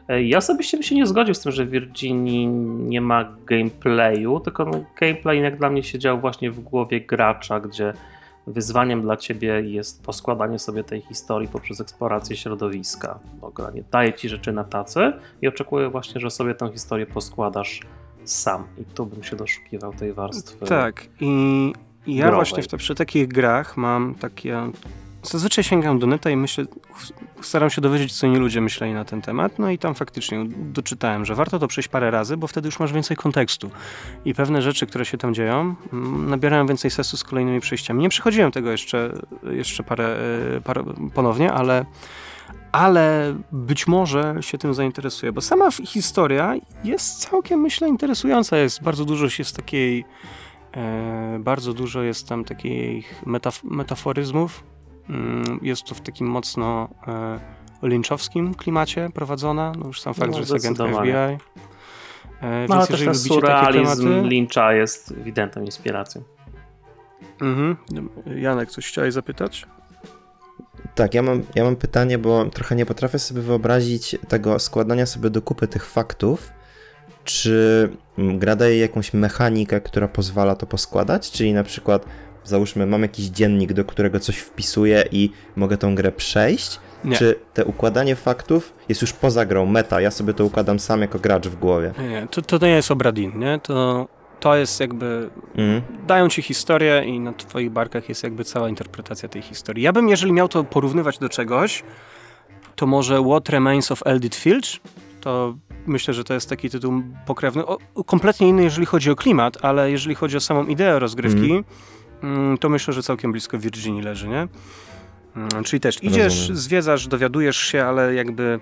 E, Ja osobiście bym się nie zgodził z tym, że w Virginii nie ma gameplayu, tylko no, gameplay jak dla mnie siedział właśnie w głowie gracza, gdzie wyzwaniem dla ciebie jest poskładanie sobie tej historii poprzez eksplorację środowiska. Bo gra nie daje ci rzeczy na tacy i oczekuję właśnie, że sobie tę historię poskładasz sam. I tu bym się doszukiwał tej warstwy. Tak, i, i ja Growej. właśnie w te, przy takich grach mam takie. Zazwyczaj sięgam do neta i myślę, staram się dowiedzieć, co inni ludzie myśleli na ten temat. No i tam faktycznie doczytałem, że warto to przejść parę razy, bo wtedy już masz więcej kontekstu. I pewne rzeczy, które się tam dzieją, mm, nabierają więcej sensu z kolejnymi przejściami. Nie przechodziłem tego jeszcze, jeszcze parę, e, parę ponownie, ale, ale być może się tym zainteresuję, bo sama historia jest całkiem, myślę, interesująca. Jest bardzo dużo się z takiej E, bardzo dużo jest tam takich metaf metaforyzmów. Mm, Jest to w takim mocno e, lynchowskim klimacie prowadzona. No już sam fakt, No, że jest zdecydowanie. FBI. E, No ale więc też ten surrealizm tematy... Lyncha jest ewidentną inspiracją. Mhm. Janek, coś chciałeś zapytać? Tak, ja mam, ja mam pytanie, bo trochę nie potrafię sobie wyobrazić tego składania sobie do kupy tych faktów. Czy mm, gra daje jakąś mechanikę, która pozwala to poskładać? Czyli na przykład, załóżmy, mam jakiś dziennik, do którego coś wpisuję i mogę tą grę przejść? Nie. Czy te układanie faktów jest już poza grą, meta? Ja sobie to układam sam jako gracz w głowie. Nie, nie. To, to nie jest Obradin, nie? To, to jest jakby Mhm. dają ci historię i na twoich barkach jest jakby cała interpretacja tej historii. Ja bym, jeżeli miał to porównywać do czegoś, to może What Remains of Eldith Filch, to myślę, że to jest taki tytuł pokrewny, o, kompletnie inny, jeżeli chodzi o klimat, ale jeżeli chodzi o samą ideę rozgrywki, mm, to myślę, że całkiem blisko Virginii leży, nie? Mm, Czyli też idziesz, Rozumiem. zwiedzasz, dowiadujesz się, ale jakby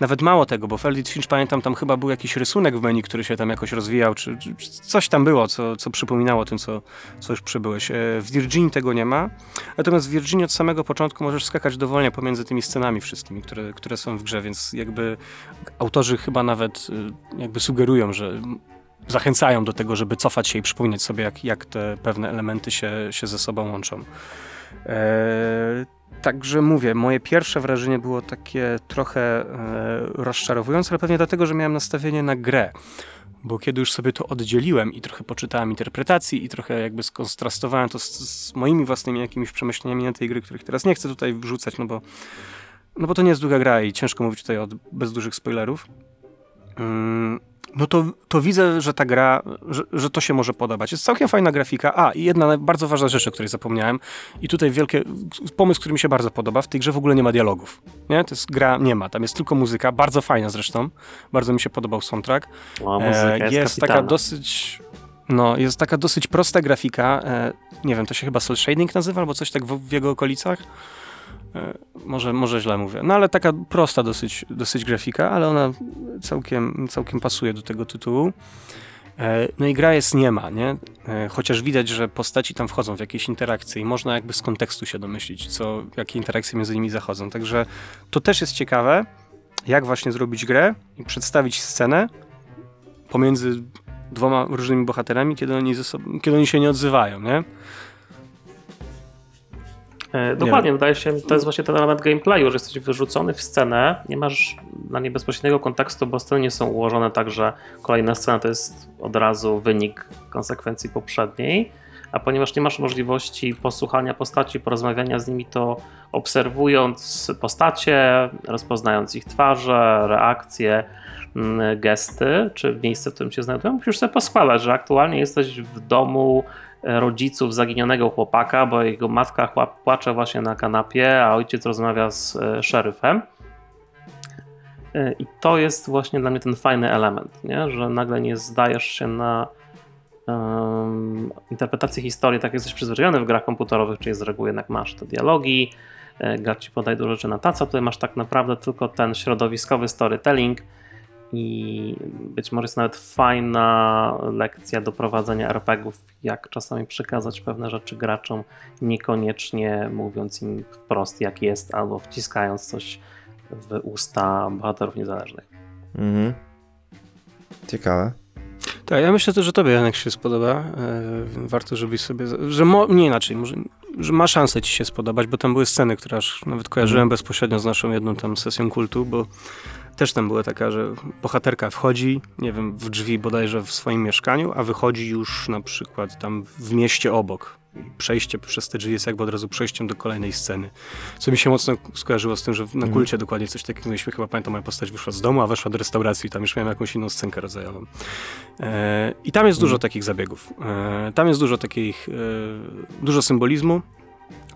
nawet mało tego, bo w Eldritch Finch pamiętam, tam chyba był jakiś rysunek w menu, który się tam jakoś rozwijał, czy, czy coś tam było, co, co przypominało tym, co, co już przybyłeś. E, W Virginii tego nie ma, natomiast w Virginii od samego początku możesz skakać dowolnie pomiędzy tymi scenami wszystkimi, które, które są w grze, więc jakby autorzy chyba nawet y, jakby sugerują, że zachęcają do tego, żeby cofać się i przypominać sobie, jak, jak te pewne elementy się, się ze sobą łączą. Eee, Także mówię, moje pierwsze wrażenie było takie trochę e, rozczarowujące, ale pewnie dlatego, że miałem nastawienie na grę. Bo kiedy już sobie to oddzieliłem i trochę poczytałem interpretacji i trochę jakby skontrastowałem to z, z moimi własnymi jakimiś przemyśleniami na tej gry, których teraz nie chcę tutaj wrzucać, no bo, no bo to nie jest długa gra i ciężko mówić tutaj bez dużych spoilerów. Mm, no to, to widzę, że ta gra, że, że to się może podobać. Jest całkiem fajna grafika. A, i jedna bardzo ważna rzecz, o której zapomniałem. I tutaj wielkie, pomysł, który mi się bardzo podoba. W tej grze w ogóle nie ma dialogów. Nie? To jest gra, nie ma. Tam jest tylko muzyka, bardzo fajna zresztą. Bardzo mi się podobał soundtrack. O, muzyka E, jest, jest taka dosyć... No, jest taka dosyć prosta grafika. E, nie wiem, to się chyba cel shading nazywa, albo coś tak w, w jego okolicach. E, może, może źle mówię. No ale taka prosta dosyć, dosyć grafika, ale ona całkiem, całkiem pasuje do tego tytułu. E, No i gra jest niema, nie? E, Chociaż widać, że postaci tam wchodzą w jakieś interakcje i można jakby z kontekstu się domyślić, co, jakie interakcje między nimi zachodzą. Także to też jest ciekawe, jak właśnie zrobić grę i przedstawić scenę pomiędzy dwoma różnymi bohaterami, kiedy oni, sobą, kiedy oni się nie odzywają, nie? E, Dokładnie, wydaje się, to jest właśnie ten element gameplayu, że jesteś wyrzucony w scenę, nie masz na nie bezpośredniego kontekstu, bo sceny nie są ułożone tak, że kolejna scena to jest od razu wynik konsekwencji poprzedniej, a ponieważ nie masz możliwości posłuchania postaci, porozmawiania z nimi, to obserwując postacie, rozpoznając ich twarze, reakcje, mm, gesty, czy miejsce, w którym się znajdują, musisz sobie poskładać, że aktualnie jesteś w domu rodziców zaginionego chłopaka, bo jego matka płacze właśnie na kanapie, a ojciec rozmawia z e, szeryfem. E, I to jest właśnie dla mnie ten fajny element, nie? że nagle nie zdajesz się na um, interpretację historii, tak jak jesteś przyzwyczajony w grach komputerowych, czyli z reguły jednak masz te dialogi, e, gra ci podaje dużo rzeczy na taca, tutaj masz tak naprawdę tylko ten środowiskowy storytelling, i być może jest nawet fajna lekcja do prowadzenia RPGów, jak czasami przekazać pewne rzeczy graczom, niekoniecznie mówiąc im wprost jak jest, albo wciskając coś w usta bohaterów niezależnych. Mhm. Ciekawe. Tak, ja myślę też, że tobie Janek się spodoba. E, warto, żebyś sobie, że mo, nie inaczej, może, że ma szansę ci się spodobać, bo tam były sceny, które aż nawet kojarzyłem Mhm. bezpośrednio z naszą jedną tam sesją kultu, bo też tam była taka, że bohaterka wchodzi, nie wiem, w drzwi bodajże w swoim mieszkaniu, a wychodzi już na przykład tam w mieście obok. Przejście przez te drzwi jest jakby od razu przejściem do kolejnej sceny. Co mi się mocno skojarzyło z tym, że na Mhm. kulcie dokładnie coś takiego mieliśmy. Chyba pamiętam, moja postać wyszła z domu, a weszła do restauracji i tam już miałem jakąś inną scenkę rodzajową. E, I tam jest dużo Mhm. takich zabiegów. E, tam jest dużo takich, e, dużo symbolizmu,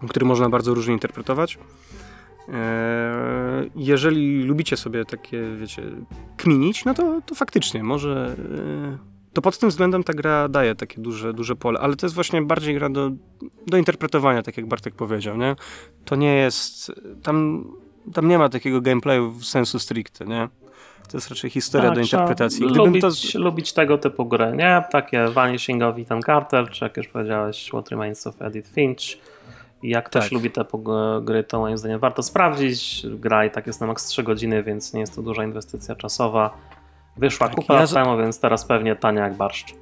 który można bardzo różnie interpretować. E, jeżeli lubicie sobie takie, wiecie, kminić, no to, to faktycznie może. E, to pod tym względem ta gra daje takie duże, duże pole, ale to jest właśnie bardziej gra do, do interpretowania, tak jak Bartek powiedział, nie? To nie jest. Tam, tam nie ma takiego gameplayu w sensu stricte, nie? To jest raczej historia Tak, do interpretacji. Gdybym Lubić, to. lubić tego typu gry, nie? Takie Vanishing of Ethan Carter, czy jak już powiedziałeś, What Remains of Edith Finch. Jak Tak. ktoś lubi te gry, to moim zdaniem warto sprawdzić. Gra i tak jest na maks 3 godziny, więc nie jest to duża inwestycja czasowa. Wyszła Tak, kupę ja temu, więc teraz pewnie tania jak barszcz.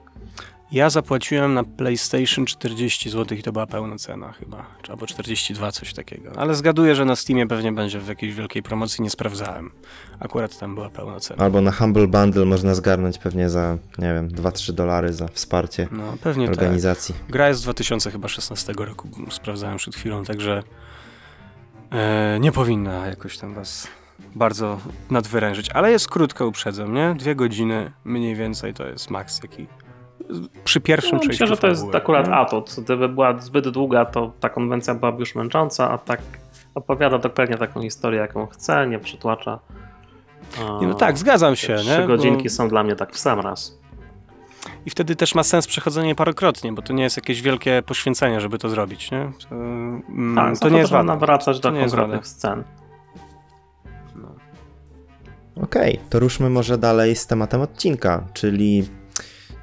Ja zapłaciłem na PlayStation 40 zł i to była pełna cena chyba, albo 42, coś takiego. Ale zgaduję, że na Steamie pewnie będzie w jakiejś wielkiej promocji, nie sprawdzałem. Akurat tam była pełna cena. Albo na Humble Bundle można zgarnąć pewnie za, nie wiem, 2-3 dolary za wsparcie No, pewnie tak. organizacji. Gra jest z 2016 roku, sprawdzałem przed chwilą, także e, nie powinna jakoś tam was bardzo nadwyrężyć. Ale jest krótko, uprzedzam, nie? Dwie godziny mniej więcej to jest maks, jaki przy pierwszym No, przejściu myślę, że to jest akurat nie? atut. Gdyby była zbyt długa, to ta konwencja byłaby już męcząca, a tak opowiada dokładnie taką historię, jaką chce, nie przytłacza. Nie, no tak, zgadzam się, Trzy nie? godzinki Bo- są dla mnie tak w sam raz. i wtedy też ma sens przechodzenie parokrotnie, bo to nie jest jakieś wielkie poświęcenie, żeby to zrobić, nie? To, mm, Tak, to nie jest wada. nawracać To do konkretnych scen. Okej, to ruszmy może dalej z tematem odcinka, czyli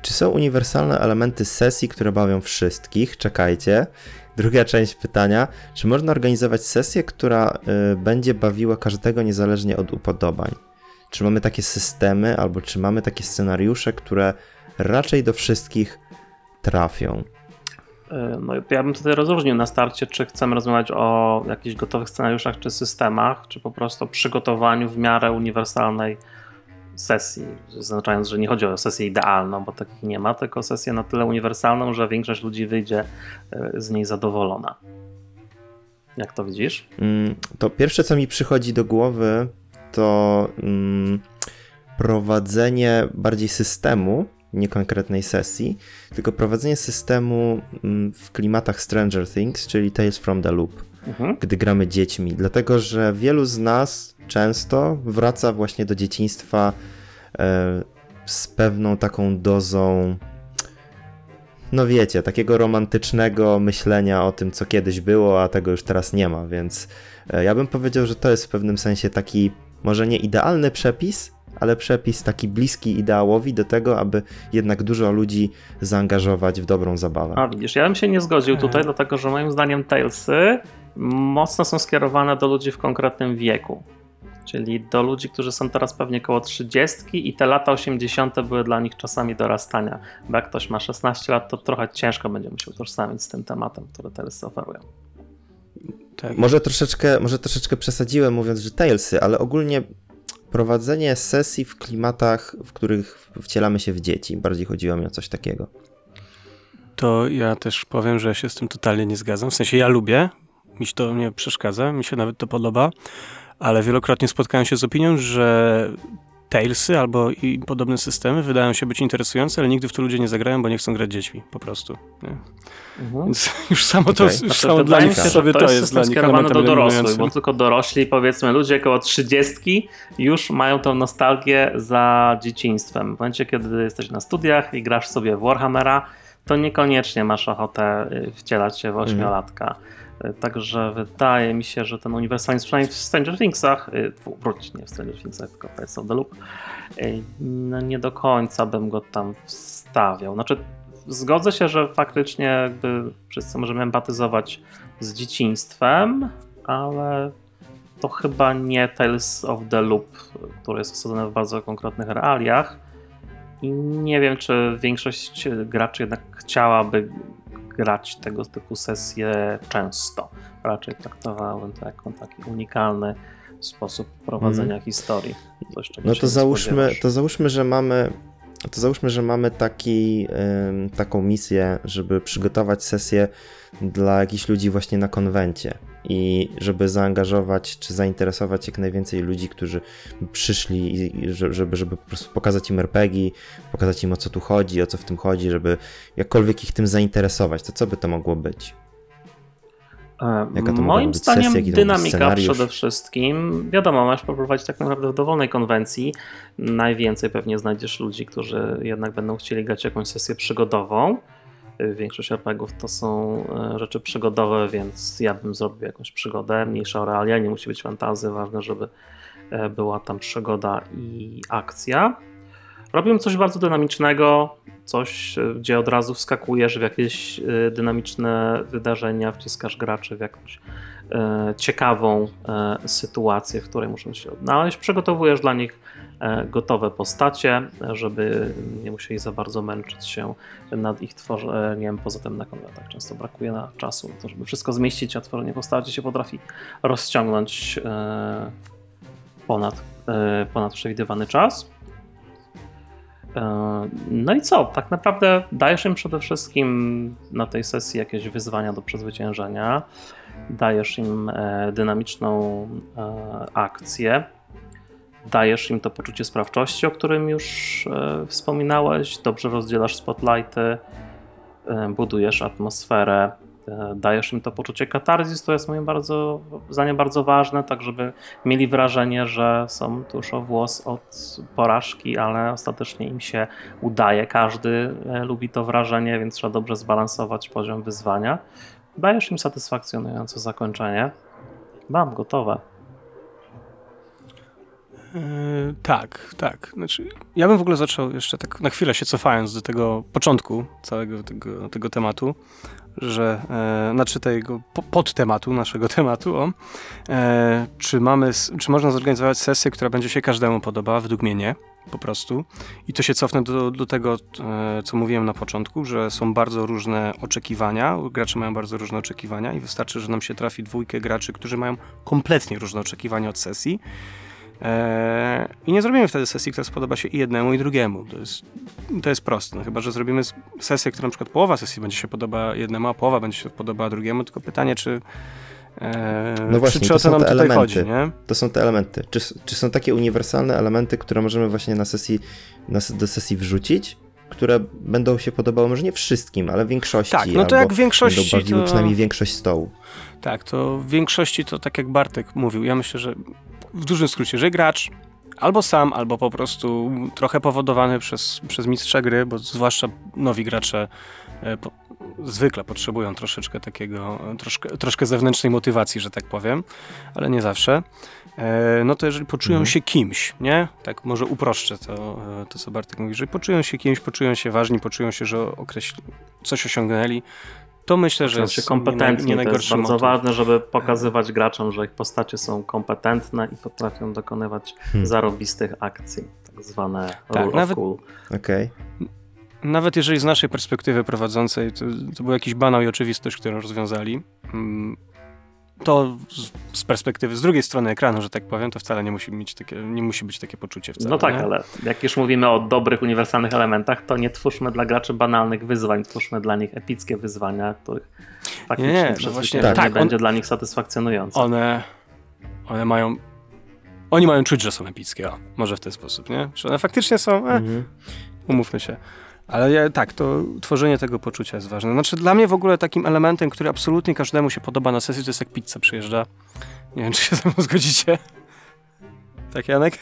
czy są uniwersalne elementy sesji, które bawią wszystkich? Czekajcie. Druga część pytania, czy można organizować sesję, która y, będzie bawiła każdego niezależnie od upodobań? Czy mamy takie systemy, albo czy mamy takie scenariusze, które raczej do wszystkich trafią? E, No, ja bym tutaj rozróżnił na starcie, czy chcemy rozmawiać o jakichś gotowych scenariuszach czy systemach, czy po prostu o przygotowaniu w miarę uniwersalnej sesji. Zaznaczając, że nie chodzi o sesję idealną, bo takich nie ma, tylko sesję na tyle uniwersalną, że większość ludzi wyjdzie e, z niej zadowolona. Jak to widzisz? Mm, To pierwsze, co mi przychodzi do głowy, to mm, prowadzenie bardziej systemu, nie konkretnej sesji, tylko prowadzenie systemu mm, w klimatach Stranger Things, czyli Tales from the Loop, Mhm. gdy gramy dziećmi. Dlatego, że wielu z nas często wraca właśnie do dzieciństwa e, z pewną taką dozą. No wiecie, takiego romantycznego myślenia o tym, co kiedyś było, a tego już teraz nie ma, więc e, ja bym powiedział, że to jest w pewnym sensie taki, może nie idealny przepis, ale przepis taki bliski ideałowi do tego, aby jednak dużo ludzi zaangażować w dobrą zabawę. A widzisz, ja bym się nie zgodził tutaj, dlatego że moim zdaniem Talesy mocno są skierowane do ludzi w konkretnym wieku. Czyli do ludzi, którzy są teraz pewnie koło 30 i te lata 80. były dla nich czasami dorastania. Bo jak ktoś ma 16 lat, to trochę ciężko będzie musiał utożsamić z tym tematem, który Talesy oferują. Tak. Może troszeczkę, może troszeczkę przesadziłem mówiąc, że Talesy, ale ogólnie prowadzenie sesji w klimatach, w których wcielamy się w dzieci. Bardziej chodziło mi o coś takiego. To ja też powiem, że ja się z tym totalnie nie zgadzam. W sensie ja lubię, mi się to nie przeszkadza, mi się nawet to podoba, ale wielokrotnie spotkałem się z opinią, że Talesy albo i podobne systemy wydają się być interesujące, ale nigdy w to ludzie nie zagrają, bo nie chcą grać dziećmi, po prostu. Nie? Więc już samo to, Okej. już samo dla wydaje nich sobie że to jest, system dla nich skierowany do dorosłych, bo tylko dorośli, powiedzmy ludzie około 30 już mają tą nostalgię za dzieciństwem. W momencie, kiedy jesteś na studiach i grasz sobie w Warhammera, to niekoniecznie masz ochotę y, wcielać się w ośmiolatka. Y, Także wydaje mi się, że ten uniwersalizm, przynajmniej w Stranger Thingsach, w- wróć, nie w Stranger Thingsach, tylko Tales of the Loop, no nie do końca bym go tam wstawiał. Znaczy, zgodzę się, że faktycznie jakby wszyscy możemy empatyzować z dzieciństwem, ale to chyba nie Tales of the Loop, które jest osadzone w bardzo konkretnych realiach. I nie wiem, czy większość graczy jednak chciałaby grać tego typu sesje często. Raczej traktowałem to jako taki unikalny sposób prowadzenia historii. Coś, No to załóżmy, to załóżmy, że mamy. To załóżmy, że mamy taki, taką misję, żeby przygotować sesję dla jakichś ludzi właśnie na konwencie i żeby zaangażować czy zainteresować jak najwięcej ludzi, którzy przyszli, żeby, żeby po prostu pokazać im RPG, pokazać im o co tu chodzi, o co w tym chodzi, żeby jakkolwiek ich tym zainteresować. To co by to mogło być? E, Jaka to Moim być zdaniem sesja, dynamika przede wszystkim. Wiadomo, masz poprowadzić tak naprawdę w dowolnej konwencji. Najwięcej pewnie znajdziesz ludzi, którzy jednak będą chcieli grać jakąś sesję przygodową. E, Większość RPGów to są e, rzeczy przygodowe, więc ja bym zrobił jakąś przygodę, mniejsza o realia, nie musi być fantazy, ważne, żeby e, była tam przygoda i akcja. Robią coś bardzo dynamicznego, coś, e, gdzie od razu wskakujesz w jakieś dynamiczne wydarzenia, wciskasz graczy w jakąś ciekawą sytuację, w której muszą się odnaleźć. Przygotowujesz dla nich gotowe postacie, e, żeby nie musieli za bardzo męczyć się nad ich tworzeniem. Poza tym na konwentach często brakuje na czasu, to żeby wszystko zmieścić, a tworzenie postaci się potrafi rozciągnąć e, ponad, e, ponad przewidywany czas. E, No i co? Tak naprawdę dajesz im przede wszystkim na tej sesji jakieś wyzwania do przezwyciężenia, dajesz im e, dynamiczną e, akcję, dajesz im to poczucie sprawczości, o którym już e, wspominałeś, dobrze rozdzielasz spotlighty, e, budujesz atmosferę, e, dajesz im to poczucie katarzis, to jest moim bardzo, zdaniem bardzo ważne, tak żeby mieli wrażenie, że są tuż o włos od porażki, ale ostatecznie im się udaje. Każdy lubi to wrażenie, więc trzeba dobrze zbalansować poziom wyzwania. Dajesz im satysfakcjonujące zakończenie. Mam gotowe. Yy, tak, tak. Znaczy, ja bym w ogóle zaczął jeszcze tak na chwilę się cofając do tego początku całego tego, tego tematu, że, e, znaczy tego po, podtematu, naszego tematu, o, e, czy mamy, czy można zorganizować sesję, która będzie się każdemu podobała? Według mnie nie, po prostu. I to się cofnę do, do tego, e, co mówiłem na początku, że są bardzo różne oczekiwania, gracze mają bardzo różne oczekiwania i wystarczy, że nam się trafi dwójkę graczy, którzy mają kompletnie różne oczekiwania od sesji, Eee, I nie zrobimy wtedy sesji, która spodoba się i jednemu, i drugiemu. To jest, to jest proste. No, chyba, że zrobimy sesję, która na przykład połowa sesji będzie się podoba jednemu, a połowa będzie się podobała drugiemu, tylko pytanie, czy, eee, No właśnie, czy, czy to są te elementy. chodzi, nie? To są te elementy. Czy, czy są takie uniwersalne elementy, które możemy właśnie na sesji, na, do sesji wrzucić, które będą się podobały może nie wszystkim, ale większości. Tak, no to jak w większości Będą bawiły to- przynajmniej większość stołu. Tak, to w większości to tak jak Bartek mówił, ja myślę, że w dużym skrócie, że gracz albo sam, albo po prostu trochę powodowany przez, przez mistrza gry, bo zwłaszcza nowi gracze e, po, zwykle potrzebują troszeczkę takiego, troszkę, troszkę zewnętrznej motywacji, że tak powiem, ale nie zawsze. E, no to jeżeli poczują Mhm. się kimś, nie? Tak może uproszczę to, e, to, co Bartek mówi, że poczują się kimś, poczują się ważni, poczują się, że określi, coś osiągnęli, to myślę, że jest nie, kompetentni. nie to jest najgorszy bardzo motyw. ważne, żeby pokazywać graczom, że ich postacie są kompetentne i potrafią dokonywać Hmm. zarobistych akcji, tak zwane Tak, rule nawet- of cool. Okej. Nawet jeżeli z naszej perspektywy prowadzącej to, to był jakiś banał i oczywistość, którą rozwiązali, mm, to z, z perspektywy z drugiej strony ekranu, że tak powiem, to wcale nie musi, mieć takie, nie musi być takie poczucie wcale. No tak, nie? ale jak już mówimy o dobrych, uniwersalnych elementach, to nie twórzmy dla graczy banalnych wyzwań, twórzmy dla nich epickie wyzwania, których faktycznie Nie, no przez właśnie weekend tak, nie będzie on- dla nich satysfakcjonujące. One, one mają. Oni mają czuć, że są epickie, o, może w ten sposób, nie? Że one faktycznie są, e, Mhm. umówmy się. Ale ja, tak, to tworzenie tego poczucia jest ważne. Znaczy, dla mnie w ogóle takim elementem, który absolutnie każdemu się podoba na sesji, to jest jak pizza przyjeżdża. Nie wiem, czy się ze mną zgodzicie. Tak, Janek?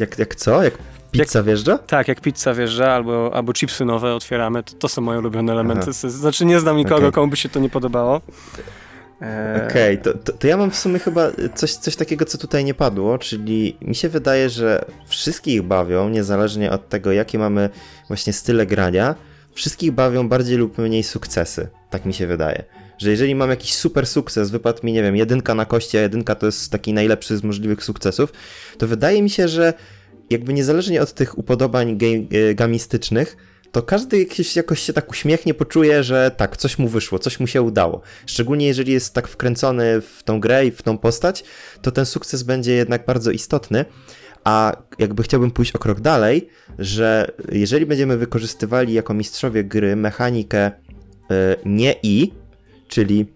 Jak, jak co? Jak pizza wjeżdża? Tak, jak pizza wjeżdża, albo, albo chipsy nowe otwieramy, to, to są moje ulubione elementy. Aha. Znaczy, nie znam nikogo, Okej. komu by się to nie podobało. Eee, Okej, to, to, to ja mam w sumie chyba coś, coś takiego, co tutaj nie padło, czyli mi się wydaje, że wszystkich bawią, niezależnie od tego, jakie mamy właśnie style grania, wszystkich bawią bardziej lub mniej sukcesy. Tak mi się wydaje. Że jeżeli mam jakiś super sukces, wypadł mi, nie wiem, jedynka na kości, a jedynka to jest taki najlepszy z możliwych sukcesów, to wydaje mi się, że jakby niezależnie od tych upodobań ge- gamistycznych, to każdy jakoś, jakoś się tak uśmiechnie, poczuje, że tak, coś mu wyszło, coś mu się udało. Szczególnie jeżeli jest tak wkręcony w tą grę i w tą postać, to ten sukces będzie jednak bardzo istotny. A jakby chciałbym pójść o krok dalej, że jeżeli będziemy wykorzystywali jako mistrzowie gry mechanikę y, nie i, czyli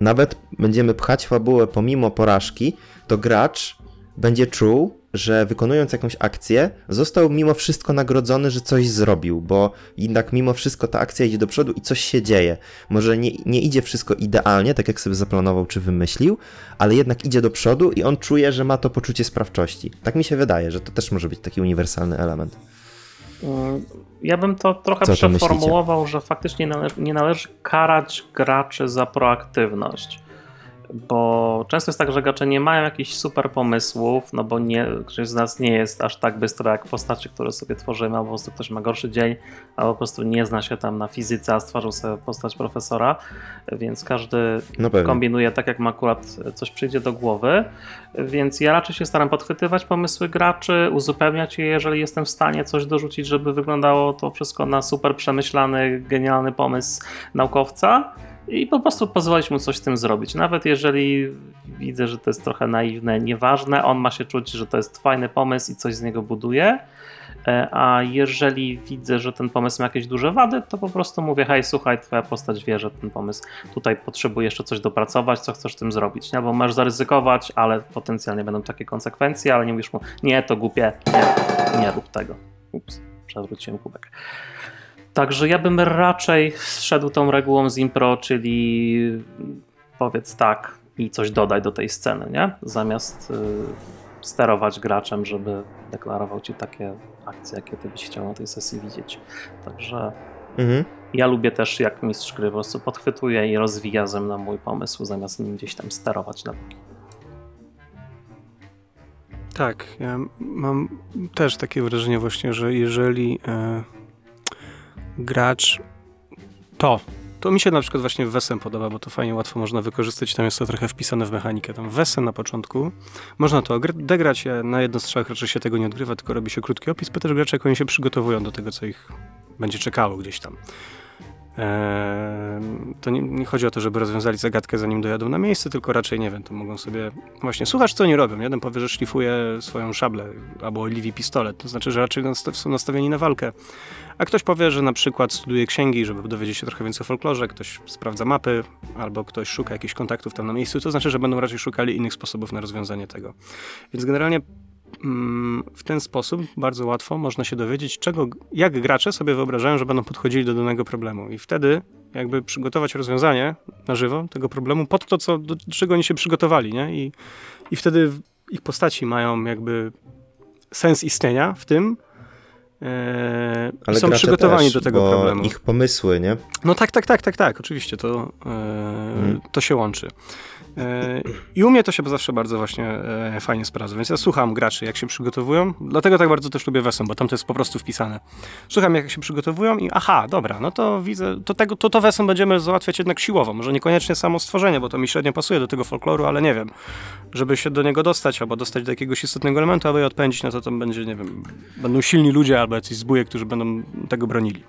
nawet będziemy pchać fabułę pomimo porażki, to gracz będzie czuł, że wykonując jakąś akcję, został mimo wszystko nagrodzony, że coś zrobił, bo jednak mimo wszystko ta akcja idzie do przodu i coś się dzieje. Może nie, nie idzie wszystko idealnie, tak jak sobie zaplanował czy wymyślił, ale jednak idzie do przodu i on czuje, że ma to poczucie sprawczości. Tak mi się wydaje, że to też może być taki uniwersalny element. Mm, Ja bym to trochę Co przeformułował, że faktycznie nie należy karać graczy za proaktywność. Bo często jest tak, że gracze nie mają jakichś super pomysłów, no bo nie, ktoś z nas nie jest aż tak bystro jak postacie, które sobie tworzymy, albo po prostu ktoś ma gorszy dzień, albo po prostu nie zna się tam na fizyce, a stworzył sobie postać profesora, więc każdy No kombinuje tak, jak mu akurat coś przyjdzie do głowy. Więc ja raczej się staram podchwytywać pomysły graczy, uzupełniać je, jeżeli jestem w stanie coś dorzucić, żeby wyglądało to wszystko na super przemyślany, genialny pomysł naukowca. I po prostu pozwolić mu coś z tym zrobić. Nawet jeżeli widzę, że to jest trochę naiwne, nieważne, on ma się czuć, że to jest fajny pomysł i coś z niego buduje. E, A jeżeli widzę, że ten pomysł ma jakieś duże wady, to po prostu mówię: hej, słuchaj, twoja postać wie, że ten pomysł tutaj potrzebuje jeszcze coś dopracować, co chcesz tym zrobić. Nie? Bo możesz zaryzykować, ale potencjalnie będą takie konsekwencje, ale nie mówisz mu, nie, to głupie, nie, nie rób tego. Ups, przewróciłem kubek. Także ja bym raczej szedł tą regułą z impro, czyli powiedz tak i coś dodaj do tej sceny, nie? Zamiast y, sterować graczem, żeby deklarował ci takie akcje, jakie ty byś chciał na tej sesji widzieć. Także Mhm. ja lubię też, jak mistrz gry po prostu podchwytuje i rozwija ze mną mój pomysł, zamiast nim gdzieś tam sterować na boki. Tak, ja mam też takie wrażenie właśnie, że jeżeli e, gracz to, to mi się na przykład właśnie w Wesem podoba, bo to fajnie łatwo można wykorzystać, tam jest to trochę wpisane w mechanikę. Tam na początku, można to degrać, e, na jednostrzałach raczej się tego nie odgrywa, tylko robi się krótki opis, pytasz graczy, jak oni się przygotowują do tego, co ich będzie czekało gdzieś tam. Eee, to nie, nie chodzi o to, żeby rozwiązali zagadkę zanim dojadą na miejsce, tylko raczej, nie wiem, to mogą sobie właśnie, słuchasz co oni robią, jeden powie, że szlifuje swoją szablę albo Oliwii pistolet, to znaczy, że raczej są nastawieni na walkę, a ktoś powie, że na przykład studuje księgi, żeby dowiedzieć się trochę więcej o folklorze, ktoś sprawdza mapy, albo ktoś szuka jakichś kontaktów tam na miejscu, to znaczy, że będą raczej szukali innych sposobów na rozwiązanie tego. Więc generalnie mm, w ten sposób bardzo łatwo można się dowiedzieć, czego, jak gracze sobie wyobrażają, że będą podchodzili do danego problemu. I wtedy jakby przygotować rozwiązanie na żywo tego problemu pod to, co, do czego oni się przygotowali, nie? I, i wtedy ich postaci mają jakby sens istnienia w tym, Ale są przygotowani też, do tego problemu. ich pomysły, nie? No tak, tak, tak, tak, tak, oczywiście, to, e, Mhm. to się łączy. E, I u mnie to się zawsze bardzo właśnie e, fajnie sprawdza, więc ja słucham graczy, jak się przygotowują, dlatego tak bardzo też lubię Wesem, bo tam to jest po prostu wpisane. Słucham, jak się przygotowują i aha, dobra, no to widzę, to tego, to, to Wesem będziemy załatwiać jednak siłowo, może niekoniecznie samo stworzenie, bo to mi średnio pasuje do tego folkloru, ale nie wiem, żeby się do niego dostać, albo dostać do jakiegoś istotnego elementu, aby je odpędzić, no to tam będzie, nie wiem, będą silni ludzie, albo jacyś zbóje, którzy będą tego bronili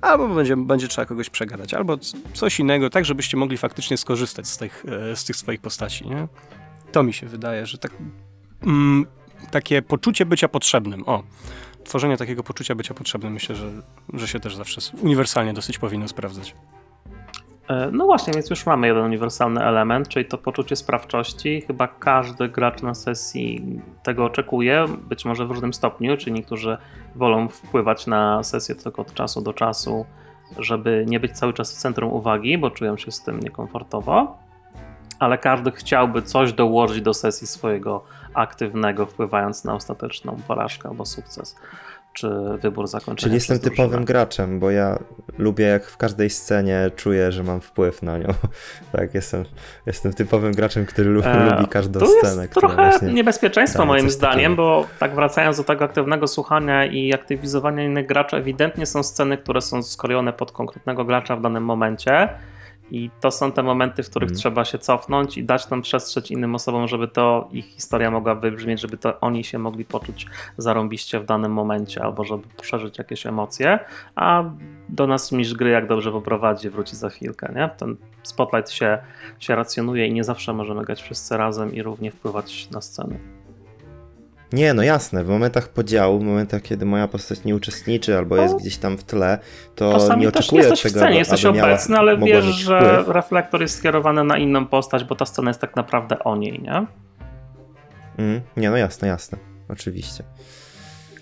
albo będzie, będzie trzeba kogoś przegadać, albo coś innego, tak żebyście mogli faktycznie skorzystać z tych, e, z tych swoich postaci, nie? To mi się wydaje, że tak mm, takie poczucie bycia potrzebnym, o, tworzenie takiego poczucia bycia potrzebnym myślę, że, że się też zawsze uniwersalnie dosyć powinno sprawdzać. E, No właśnie, więc już mamy jeden uniwersalny element, czyli to poczucie sprawczości. Chyba każdy gracz na sesji tego oczekuje, być może w różnym stopniu, czy niektórzy wolą wpływać na sesję tylko od czasu do czasu, żeby nie być cały czas w centrum uwagi, bo czują się z tym niekomfortowo. Ale każdy chciałby coś dołożyć do sesji swojego aktywnego, wpływając na ostateczną porażkę albo sukces, czy wybór zakończenia. Czyli jestem typowym drużynę. graczem, bo ja lubię jak w każdej scenie czuję, że mam wpływ na nią. tak, jestem, jestem typowym graczem, który lu- E, lubi każdą To scenę, która trochę niebezpieczeństwo moim zdaniem, takiego. bo tak wracając do tego aktywnego słuchania i aktywizowania innych graczy, ewidentnie są sceny, które są skrojone pod konkretnego gracza w danym momencie i to są te momenty, w których Mhm. trzeba się cofnąć i dać tam przestrzeć innym osobom, żeby to ich historia mogła wybrzmieć, żeby to oni się mogli poczuć zarąbiście w danym momencie albo żeby przeżyć jakieś emocje, a do nas mistrz gry jak dobrze poprowadzi, wróci za chwilkę, nie? Ten spotlight się, się racjonuje i nie zawsze możemy grać wszyscy razem i równie wpływać na scenę. Nie, no jasne, w momentach podziału, w momentach, kiedy moja postać nie uczestniczy albo jest No. gdzieś tam w tle, to Czasami nie też oczekuję jesteś w tego, scenie, aby, jesteś obecny, ale wiesz, że reflektor jest skierowany na inną postać, bo ta scena jest tak naprawdę o niej, nie? Mm, nie, no jasne, jasne, oczywiście.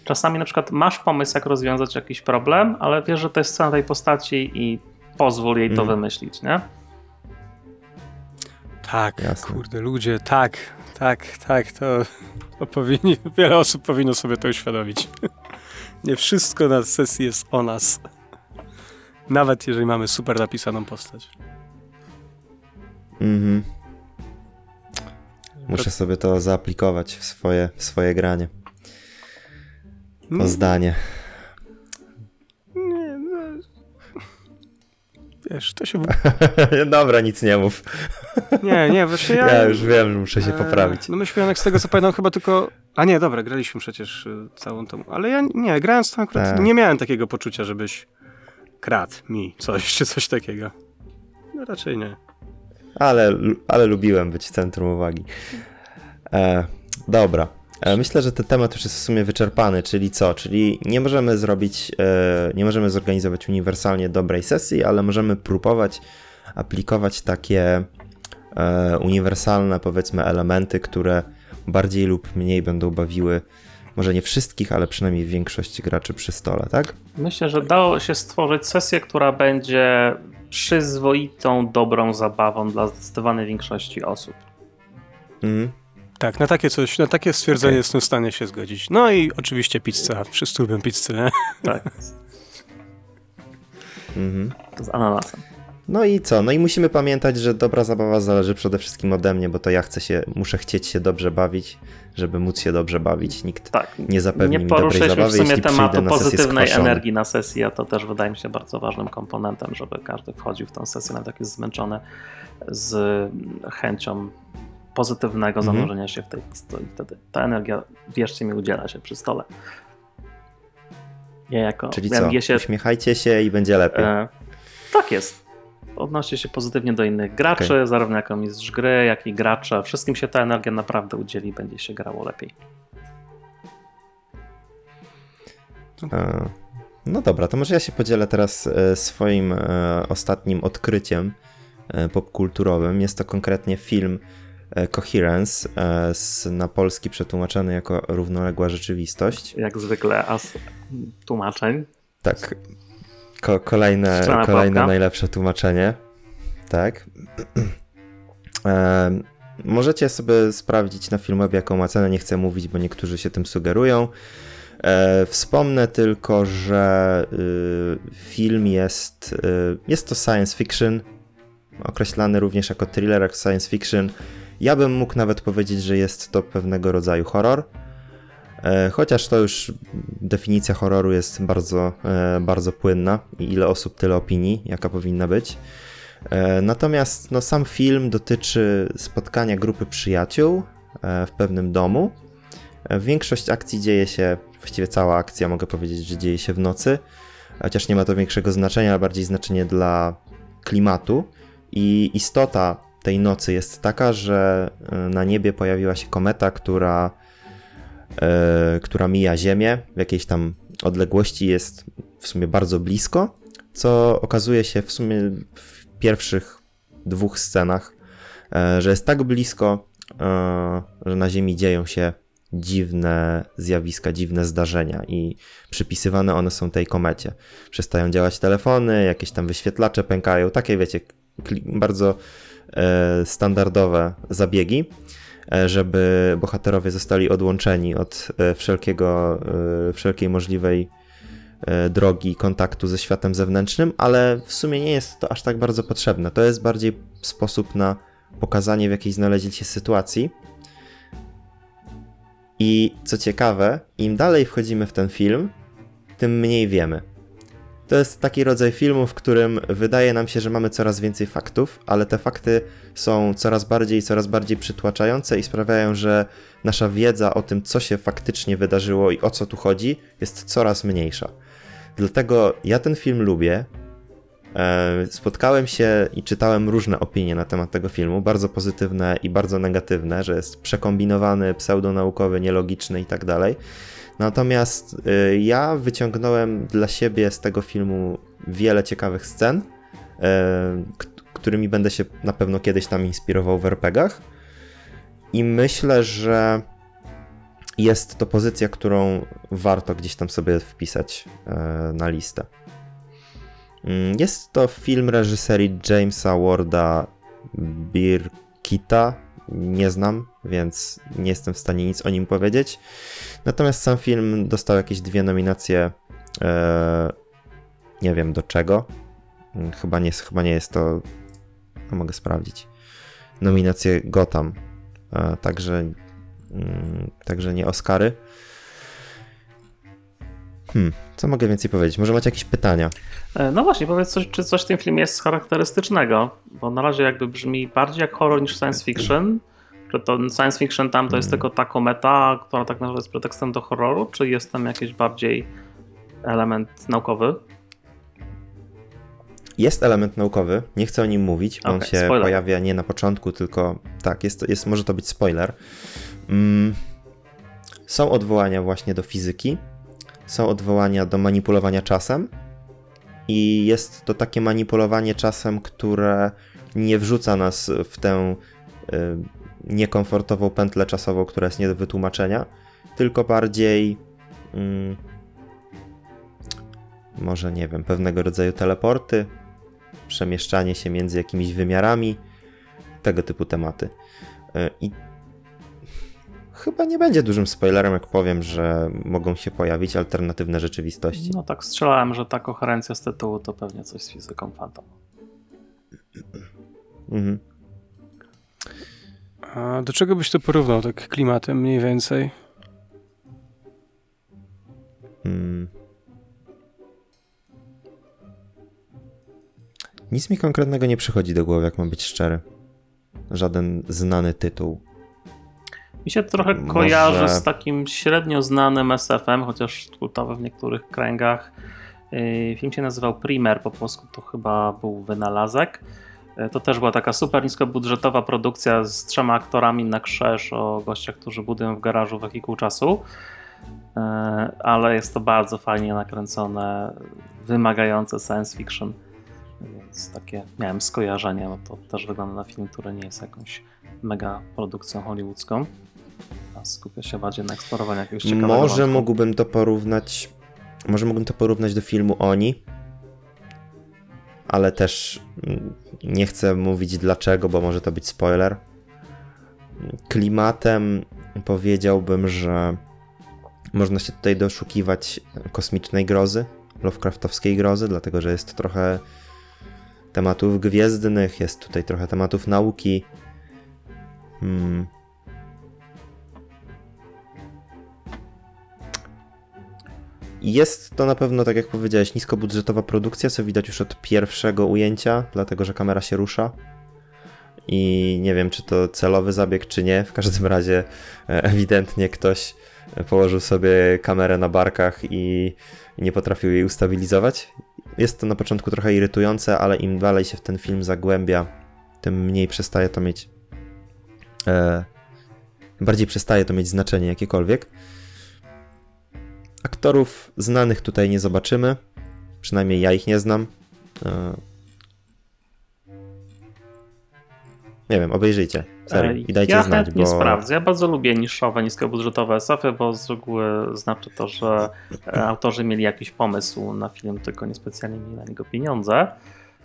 Czasami na przykład masz pomysł, jak rozwiązać jakiś problem, ale wiesz, że to jest scena tej postaci i pozwól jej to Mhm. wymyślić, nie? Tak, Jasne. kurde, ludzie, tak, tak, tak, to, to powinni, wiele osób powinno sobie to uświadomić. Nie wszystko na sesji jest o nas. Nawet jeżeli mamy super napisaną postać. Mhm. Muszę sobie to zaaplikować w swoje, w swoje granie. To Mm, zdanie. Nie, no. Wiesz, to się... Dobra, nic nie mów. Nie, nie, właśnie ja... Ja już wiem, że muszę się e, poprawić. No myśmy jednak z tego co pamiętam chyba tylko... A nie, dobra, graliśmy przecież y, całą tą... Ale ja nie, grając tam akurat Tak. nie miałem takiego poczucia, żebyś kradł mi coś, czy coś takiego. No raczej nie. Ale, ale lubiłem być centrum uwagi. E, dobra. E, myślę, że ten temat już jest w sumie wyczerpany, czyli co? Czyli nie możemy zrobić, e, nie możemy zorganizować uniwersalnie dobrej sesji, ale możemy próbować aplikować takie e, uniwersalne, powiedzmy, elementy, które bardziej lub mniej będą bawiły może nie wszystkich, ale przynajmniej większość graczy przy stole, tak? Myślę, że dało się stworzyć sesję, która będzie przyzwoitą, dobrą zabawą dla zdecydowanej większości osób. Mhm. Tak, na takie coś, na takie stwierdzenie Okej. jestem w stanie się zgodzić. No i oczywiście pizza, wszyscy lubią pizzę. Tak, Mhm. z ananasem. No i co? No i musimy pamiętać, że dobra zabawa zależy przede wszystkim ode mnie, bo to ja chcę się, muszę chcieć się dobrze bawić, żeby móc się dobrze bawić. Nikt Tak. nie zapewni Nie mi dobrej poruszyliśmy zabawy, w sumie jeśli tematu na pozytywnej energii na sesji, a to też wydaje mi się bardzo ważnym komponentem, żeby każdy wchodził w tę sesję, nawet jak jest zmęczony, z chęcią pozytywnego Mhm. zanurzenia się w tej historii. Wtedy ta energia, wierzcie mi, udziela się przy stole. Ja jako Czyli co? się, Uśmiechajcie się i będzie lepiej. e, Tak jest. Odnoście się pozytywnie do innych graczy, zarówno jako mistrz gry, jak i gracze. Wszystkim się ta energia naprawdę udzieli, będzie się grało lepiej. E, No dobra, to może ja się podzielę teraz e, swoim e, ostatnim odkryciem e, popkulturowym. Jest to konkretnie film Coherence, e, z, na polski przetłumaczony jako Równoległa Rzeczywistość. Jak zwykle, a z tłumaczeń. Tak, ko- kolejne, kolejne najlepsze tłumaczenie. Tak. E, możecie sobie sprawdzić na Filmwebie, jaką ma cenę. Nie chcę mówić, bo niektórzy się tym sugerują. E, wspomnę tylko, że y, film jest, y, jest to science fiction, określany również jako thriller, jak science fiction. Ja bym mógł nawet powiedzieć, że jest to pewnego rodzaju horror. E, Chociaż to już definicja horroru jest bardzo, e, bardzo płynna i ile osób, tyle opinii, jaka powinna być. E, Natomiast no, sam film dotyczy spotkania grupy przyjaciół w pewnym domu. Większość akcji dzieje się, właściwie cała akcja mogę powiedzieć, że dzieje się w nocy, chociaż nie ma to większego znaczenia, ale bardziej znaczenie dla klimatu. I istota tej nocy jest taka, że e, na niebie pojawiła się kometa, która e, która mija Ziemię w jakiejś tam odległości, jest w sumie bardzo blisko, co okazuje się w sumie w pierwszych dwóch scenach, e, że jest tak blisko, e, że na Ziemi dzieją się dziwne zjawiska, dziwne zdarzenia i przypisywane one są tej komecie. Przestają działać telefony, jakieś tam wyświetlacze pękają, takie wiecie, bardzo standardowe zabiegi e, żeby bohaterowie zostali odłączeni od e, wszelkiego, e, wszelkiej możliwej e, drogi kontaktu ze światem zewnętrznym, ale w sumie nie jest to aż tak bardzo potrzebne. To jest bardziej sposób na pokazanie, w jakiej znaleźli się sytuacji. I co ciekawe, im dalej wchodzimy w ten film, tym mniej wiemy. To jest taki rodzaj filmu, w którym wydaje nam się, że mamy coraz więcej faktów, ale te fakty są coraz bardziej i coraz bardziej przytłaczające i sprawiają, że nasza wiedza o tym, co się faktycznie wydarzyło i o co tu chodzi, jest coraz mniejsza. Dlatego ja ten film lubię. E, Spotkałem się i czytałem różne opinie na temat tego filmu, bardzo pozytywne i bardzo negatywne, że jest przekombinowany, pseudonaukowy, nielogiczny i tak dalej. Natomiast y, ja wyciągnąłem dla siebie z tego filmu wiele ciekawych scen, y, którymi będę się na pewno kiedyś tam inspirował w RPGach. I myślę, że jest to pozycja, którą warto gdzieś tam sobie wpisać y, na listę. Mm, Jest to film reżyserii Jamesa Warda Birkita. Nie znam, więc nie jestem w stanie nic o nim powiedzieć. Natomiast sam film dostał jakieś dwie nominacje. E, nie wiem do czego. Mm, Chyba nie, chyba nie jest to. No mogę sprawdzić. Nominacje Gotham. E, także, mm, także nie Oscary. Hmm, co mogę więcej powiedzieć? Może macie jakieś pytania? E, No właśnie, powiedz, coś, czy coś w tym filmie jest charakterystycznego, bo na razie jakby brzmi bardziej jak horror niż science fiction. Czy to science fiction tam to jest tylko ta kometa, która tak naprawdę jest pretekstem do horroru, czy jest tam jakiś bardziej element naukowy? Jest element naukowy, nie chcę o nim mówić, bo on się spoiler. pojawia nie na początku, tylko tak, jest, jest, może to być spoiler. Mm, są odwołania właśnie do fizyki, są odwołania do manipulowania czasem i jest to takie manipulowanie czasem, które nie wrzuca nas w tę y, niekomfortową pętlę czasową, która jest nie do wytłumaczenia, tylko bardziej mm, może nie wiem, pewnego rodzaju teleporty, przemieszczanie się między jakimiś wymiarami, tego typu tematy. Y, I chyba nie będzie dużym spoilerem, jak powiem, że mogą się pojawić alternatywne rzeczywistości. No tak, strzelałem, że ta koherencja z tytułu to pewnie coś z fizyką Phantom. Mhm. A do czego byś to porównał, tak klimatem mniej więcej? Mm. Nic mi konkretnego nie przychodzi do głowy, jak mam być szczery. Żaden znany tytuł. Mi się trochę Może- kojarzy z takim średnio znanym SF-em, chociaż kultowy w niektórych kręgach. Yy, Film się nazywał Primer, po polsku to chyba był wynalazek. Yy, To też była taka super niskobudżetowa produkcja z trzema aktorami na krzeż o gościach, którzy budują w garażu wehikuł czasu. Yy, Ale jest to bardzo fajnie nakręcone, wymagające science fiction. Więc takie miałem skojarzenie, bo to też wygląda na film, który nie jest jakąś mega produkcją hollywoodzką. A skupia się bardziej na eksplorowaniu jakiegoś ciekawego Może wątku. mógłbym to porównać. Może mógłbym to porównać do filmu Oni. Ale też mm, nie chcę mówić dlaczego, bo może to być spoiler. Klimatem powiedziałbym, że można się tutaj doszukiwać kosmicznej grozy, Lovecraftowskiej grozy, dlatego że jest trochę tematów gwiezdnych, jest tutaj trochę tematów nauki. Hmm. Jest to na pewno, tak jak powiedziałeś, niskobudżetowa produkcja, co widać już od pierwszego ujęcia, dlatego że kamera się rusza. I nie wiem, czy to celowy zabieg, czy nie. W każdym razie e, ewidentnie ktoś położył sobie kamerę na barkach i nie potrafił jej ustabilizować. Jest to na początku trochę irytujące, ale im dalej się w ten film zagłębia, tym mniej przestaje to mieć. E, bardziej przestaje to mieć znaczenie jakiekolwiek. Aktorów znanych tutaj nie zobaczymy. Przynajmniej ja ich nie znam. E, Nie wiem, obejrzyjcie. Serio. I dajcie ja znać, chętnie bo. sprawdzę. Ja bardzo lubię niszowe, niskobudżetowe SF-y, bo z reguły znaczy to, że e, autorzy mieli jakiś pomysł na film, tylko niespecjalnie mieli na niego pieniądze.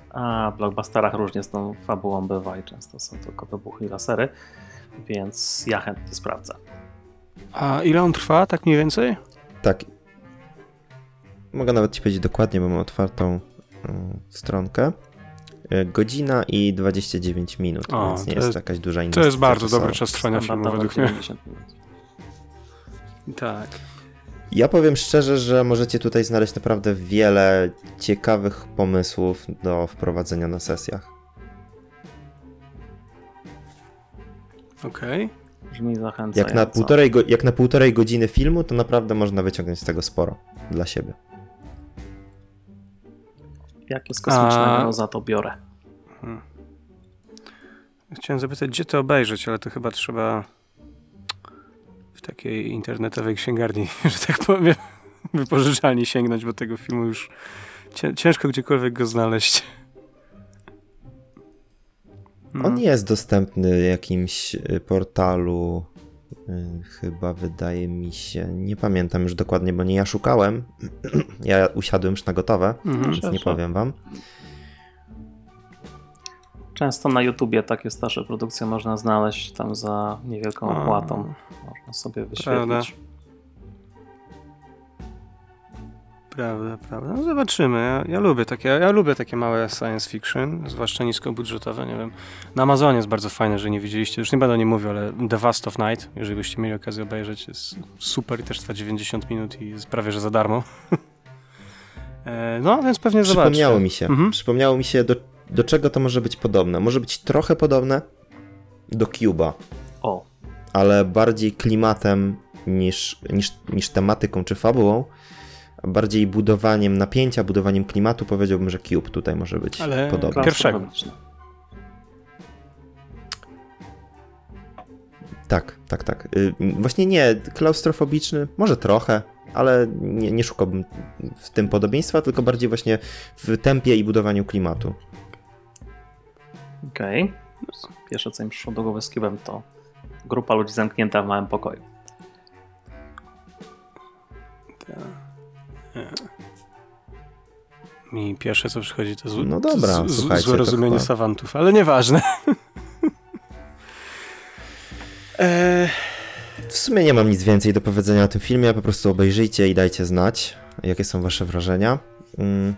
A w blockbusterach różnie z tą fabułą bywa i często są tylko wybuchy i lasery, więc ja chętnie sprawdzę. A ile on trwa, tak mniej więcej? Tak. Mogę nawet ci powiedzieć dokładnie, bo mam otwartą mm, stronkę. E, Godzina i 29 minut, O, więc nie to jest jest- jakaś duża To inwestycja jest bardzo dobry czas trwania filmu według mnie. 90 minut. Tak. Ja powiem szczerze, że możecie tutaj znaleźć naprawdę wiele ciekawych pomysłów do wprowadzenia na sesjach. Okej. Brzmi zachęcająco. Jak na, półtorej, go- jak na półtorej godziny filmu, to naprawdę można wyciągnąć z tego sporo dla siebie. Jak jest kosmicznego, A- no za to biorę. Chciałem zapytać, gdzie to obejrzeć, ale to chyba trzeba w takiej internetowej księgarni, że tak powiem, wypożyczalni sięgnąć, bo tego filmu już cię- ciężko gdziekolwiek go znaleźć. On jest dostępny w jakimś y, portalu, y, chyba wydaje mi się, nie pamiętam już dokładnie, bo nie ja szukałem. ja usiadłem już na gotowe, Mhm. więc nie powiem wam. Często na YouTubie takie starsze produkcje można znaleźć tam za niewielką opłatą. Można sobie wyświetlić. Prawda, prawda. No zobaczymy. Ja, ja lubię takie, ja lubię takie małe science fiction, zwłaszcza niskobudżetowe, nie wiem. Na Amazonie jest bardzo fajne, że nie widzieliście, już nie będę o nim mówił, ale The Vast of Night, jeżeli byście mieli okazję obejrzeć, jest super i też trwa 90 minut i jest prawie, że za darmo. E, no, więc pewnie zobaczcie. Przypomniało mi się, Mhm. przypomniało mi się, do, do czego to może być podobne. Może być trochę podobne do Cuba, O, ale bardziej klimatem niż, niż, niż tematyką czy fabułą. Bardziej budowaniem napięcia, budowaniem klimatu, powiedziałbym, że Cube tutaj może być Ale podobny. Pierwszego. Tak, tak, tak. Y, Właśnie nie, klaustrofobiczny, może trochę, ale nie, nie szukałbym w tym podobieństwa, tylko bardziej właśnie w tempie i budowaniu klimatu. Okej. Pierwsze, co mi przyszło do głowy z Cubem, to grupa ludzi zamknięta w małym pokoju. Mi pierwsze co przychodzi to zł- No dobra, z, z, złe to rozumienie chyba- savantów, ale nieważne. e, W sumie nie mam nic więcej do powiedzenia o tym filmie, po prostu obejrzyjcie i dajcie znać, jakie są wasze wrażenia. Mm,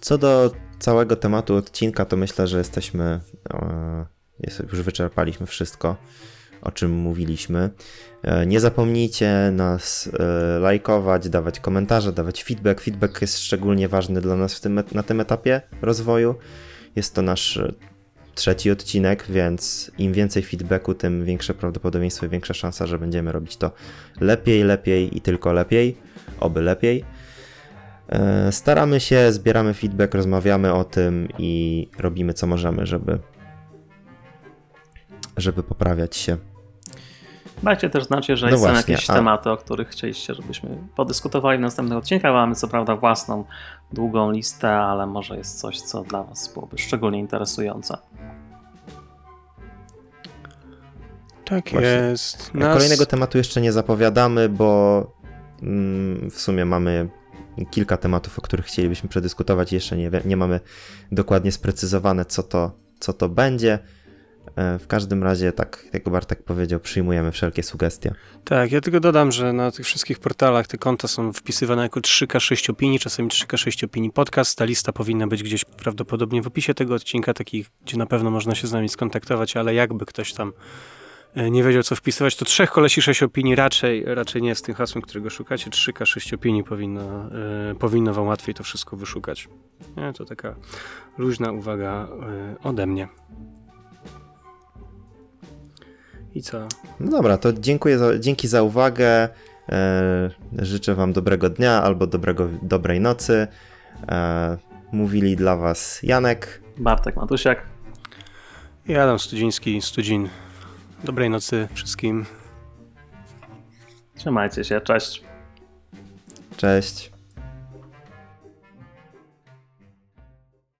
Co do całego tematu odcinka, to myślę, że jesteśmy, e, już wyczerpaliśmy wszystko, o czym mówiliśmy. E, Nie zapomnijcie nas e, lajkować, dawać komentarze, dawać feedback. Feedback jest szczególnie ważny dla nas tym, na tym etapie rozwoju. Jest to nasz e, trzeci odcinek, więc im więcej feedbacku, tym większe prawdopodobieństwo i większa szansa, że będziemy robić to lepiej, lepiej i tylko lepiej, oby lepiej. Staramy się, zbieramy feedback, rozmawiamy o tym i robimy co możemy, żeby, żeby poprawiać się. Dajcie też znać, jeżeli No są właśnie, jakieś a- tematy, o których chcieliście, żebyśmy podyskutowali w następnych odcinkach. Mamy co prawda własną, długą listę, ale może jest coś, co dla Was byłoby szczególnie interesujące. tak Właśnie. jest. Nas... Kolejnego tematu jeszcze nie zapowiadamy, bo mm, w sumie mamy kilka tematów, o których chcielibyśmy przedyskutować. Jeszcze nie, nie mamy dokładnie sprecyzowane, co to, co to będzie. E, W każdym razie, tak jak Bartek powiedział, przyjmujemy wszelkie sugestie. Tak, ja tylko dodam, że na tych wszystkich portalach te konta są wpisywane jako 3K6 opinii, czasami 3K6 opinii podcast. Ta lista powinna być gdzieś prawdopodobnie w opisie tego odcinka, takich, gdzie na pewno można się z nami skontaktować, ale jakby ktoś tam e, nie wiedział, co wpisywać, to trzech kolesi 6 opinii raczej, raczej nie jest tym hasłem, którego szukacie. 3K6 opinii powinno, e, powinno wam łatwiej to wszystko wyszukać. Nie, to taka luźna uwaga ode mnie. I co? No dobra, to dziękuję za, dzięki za uwagę. E, życzę Wam dobrego dnia albo dobrego, dobrej nocy. E, mówili dla Was Janek. Bartek Matusiak. I Adam Studziński, Studzin. Dobrej nocy wszystkim. Trzymajcie się, cześć. Cześć.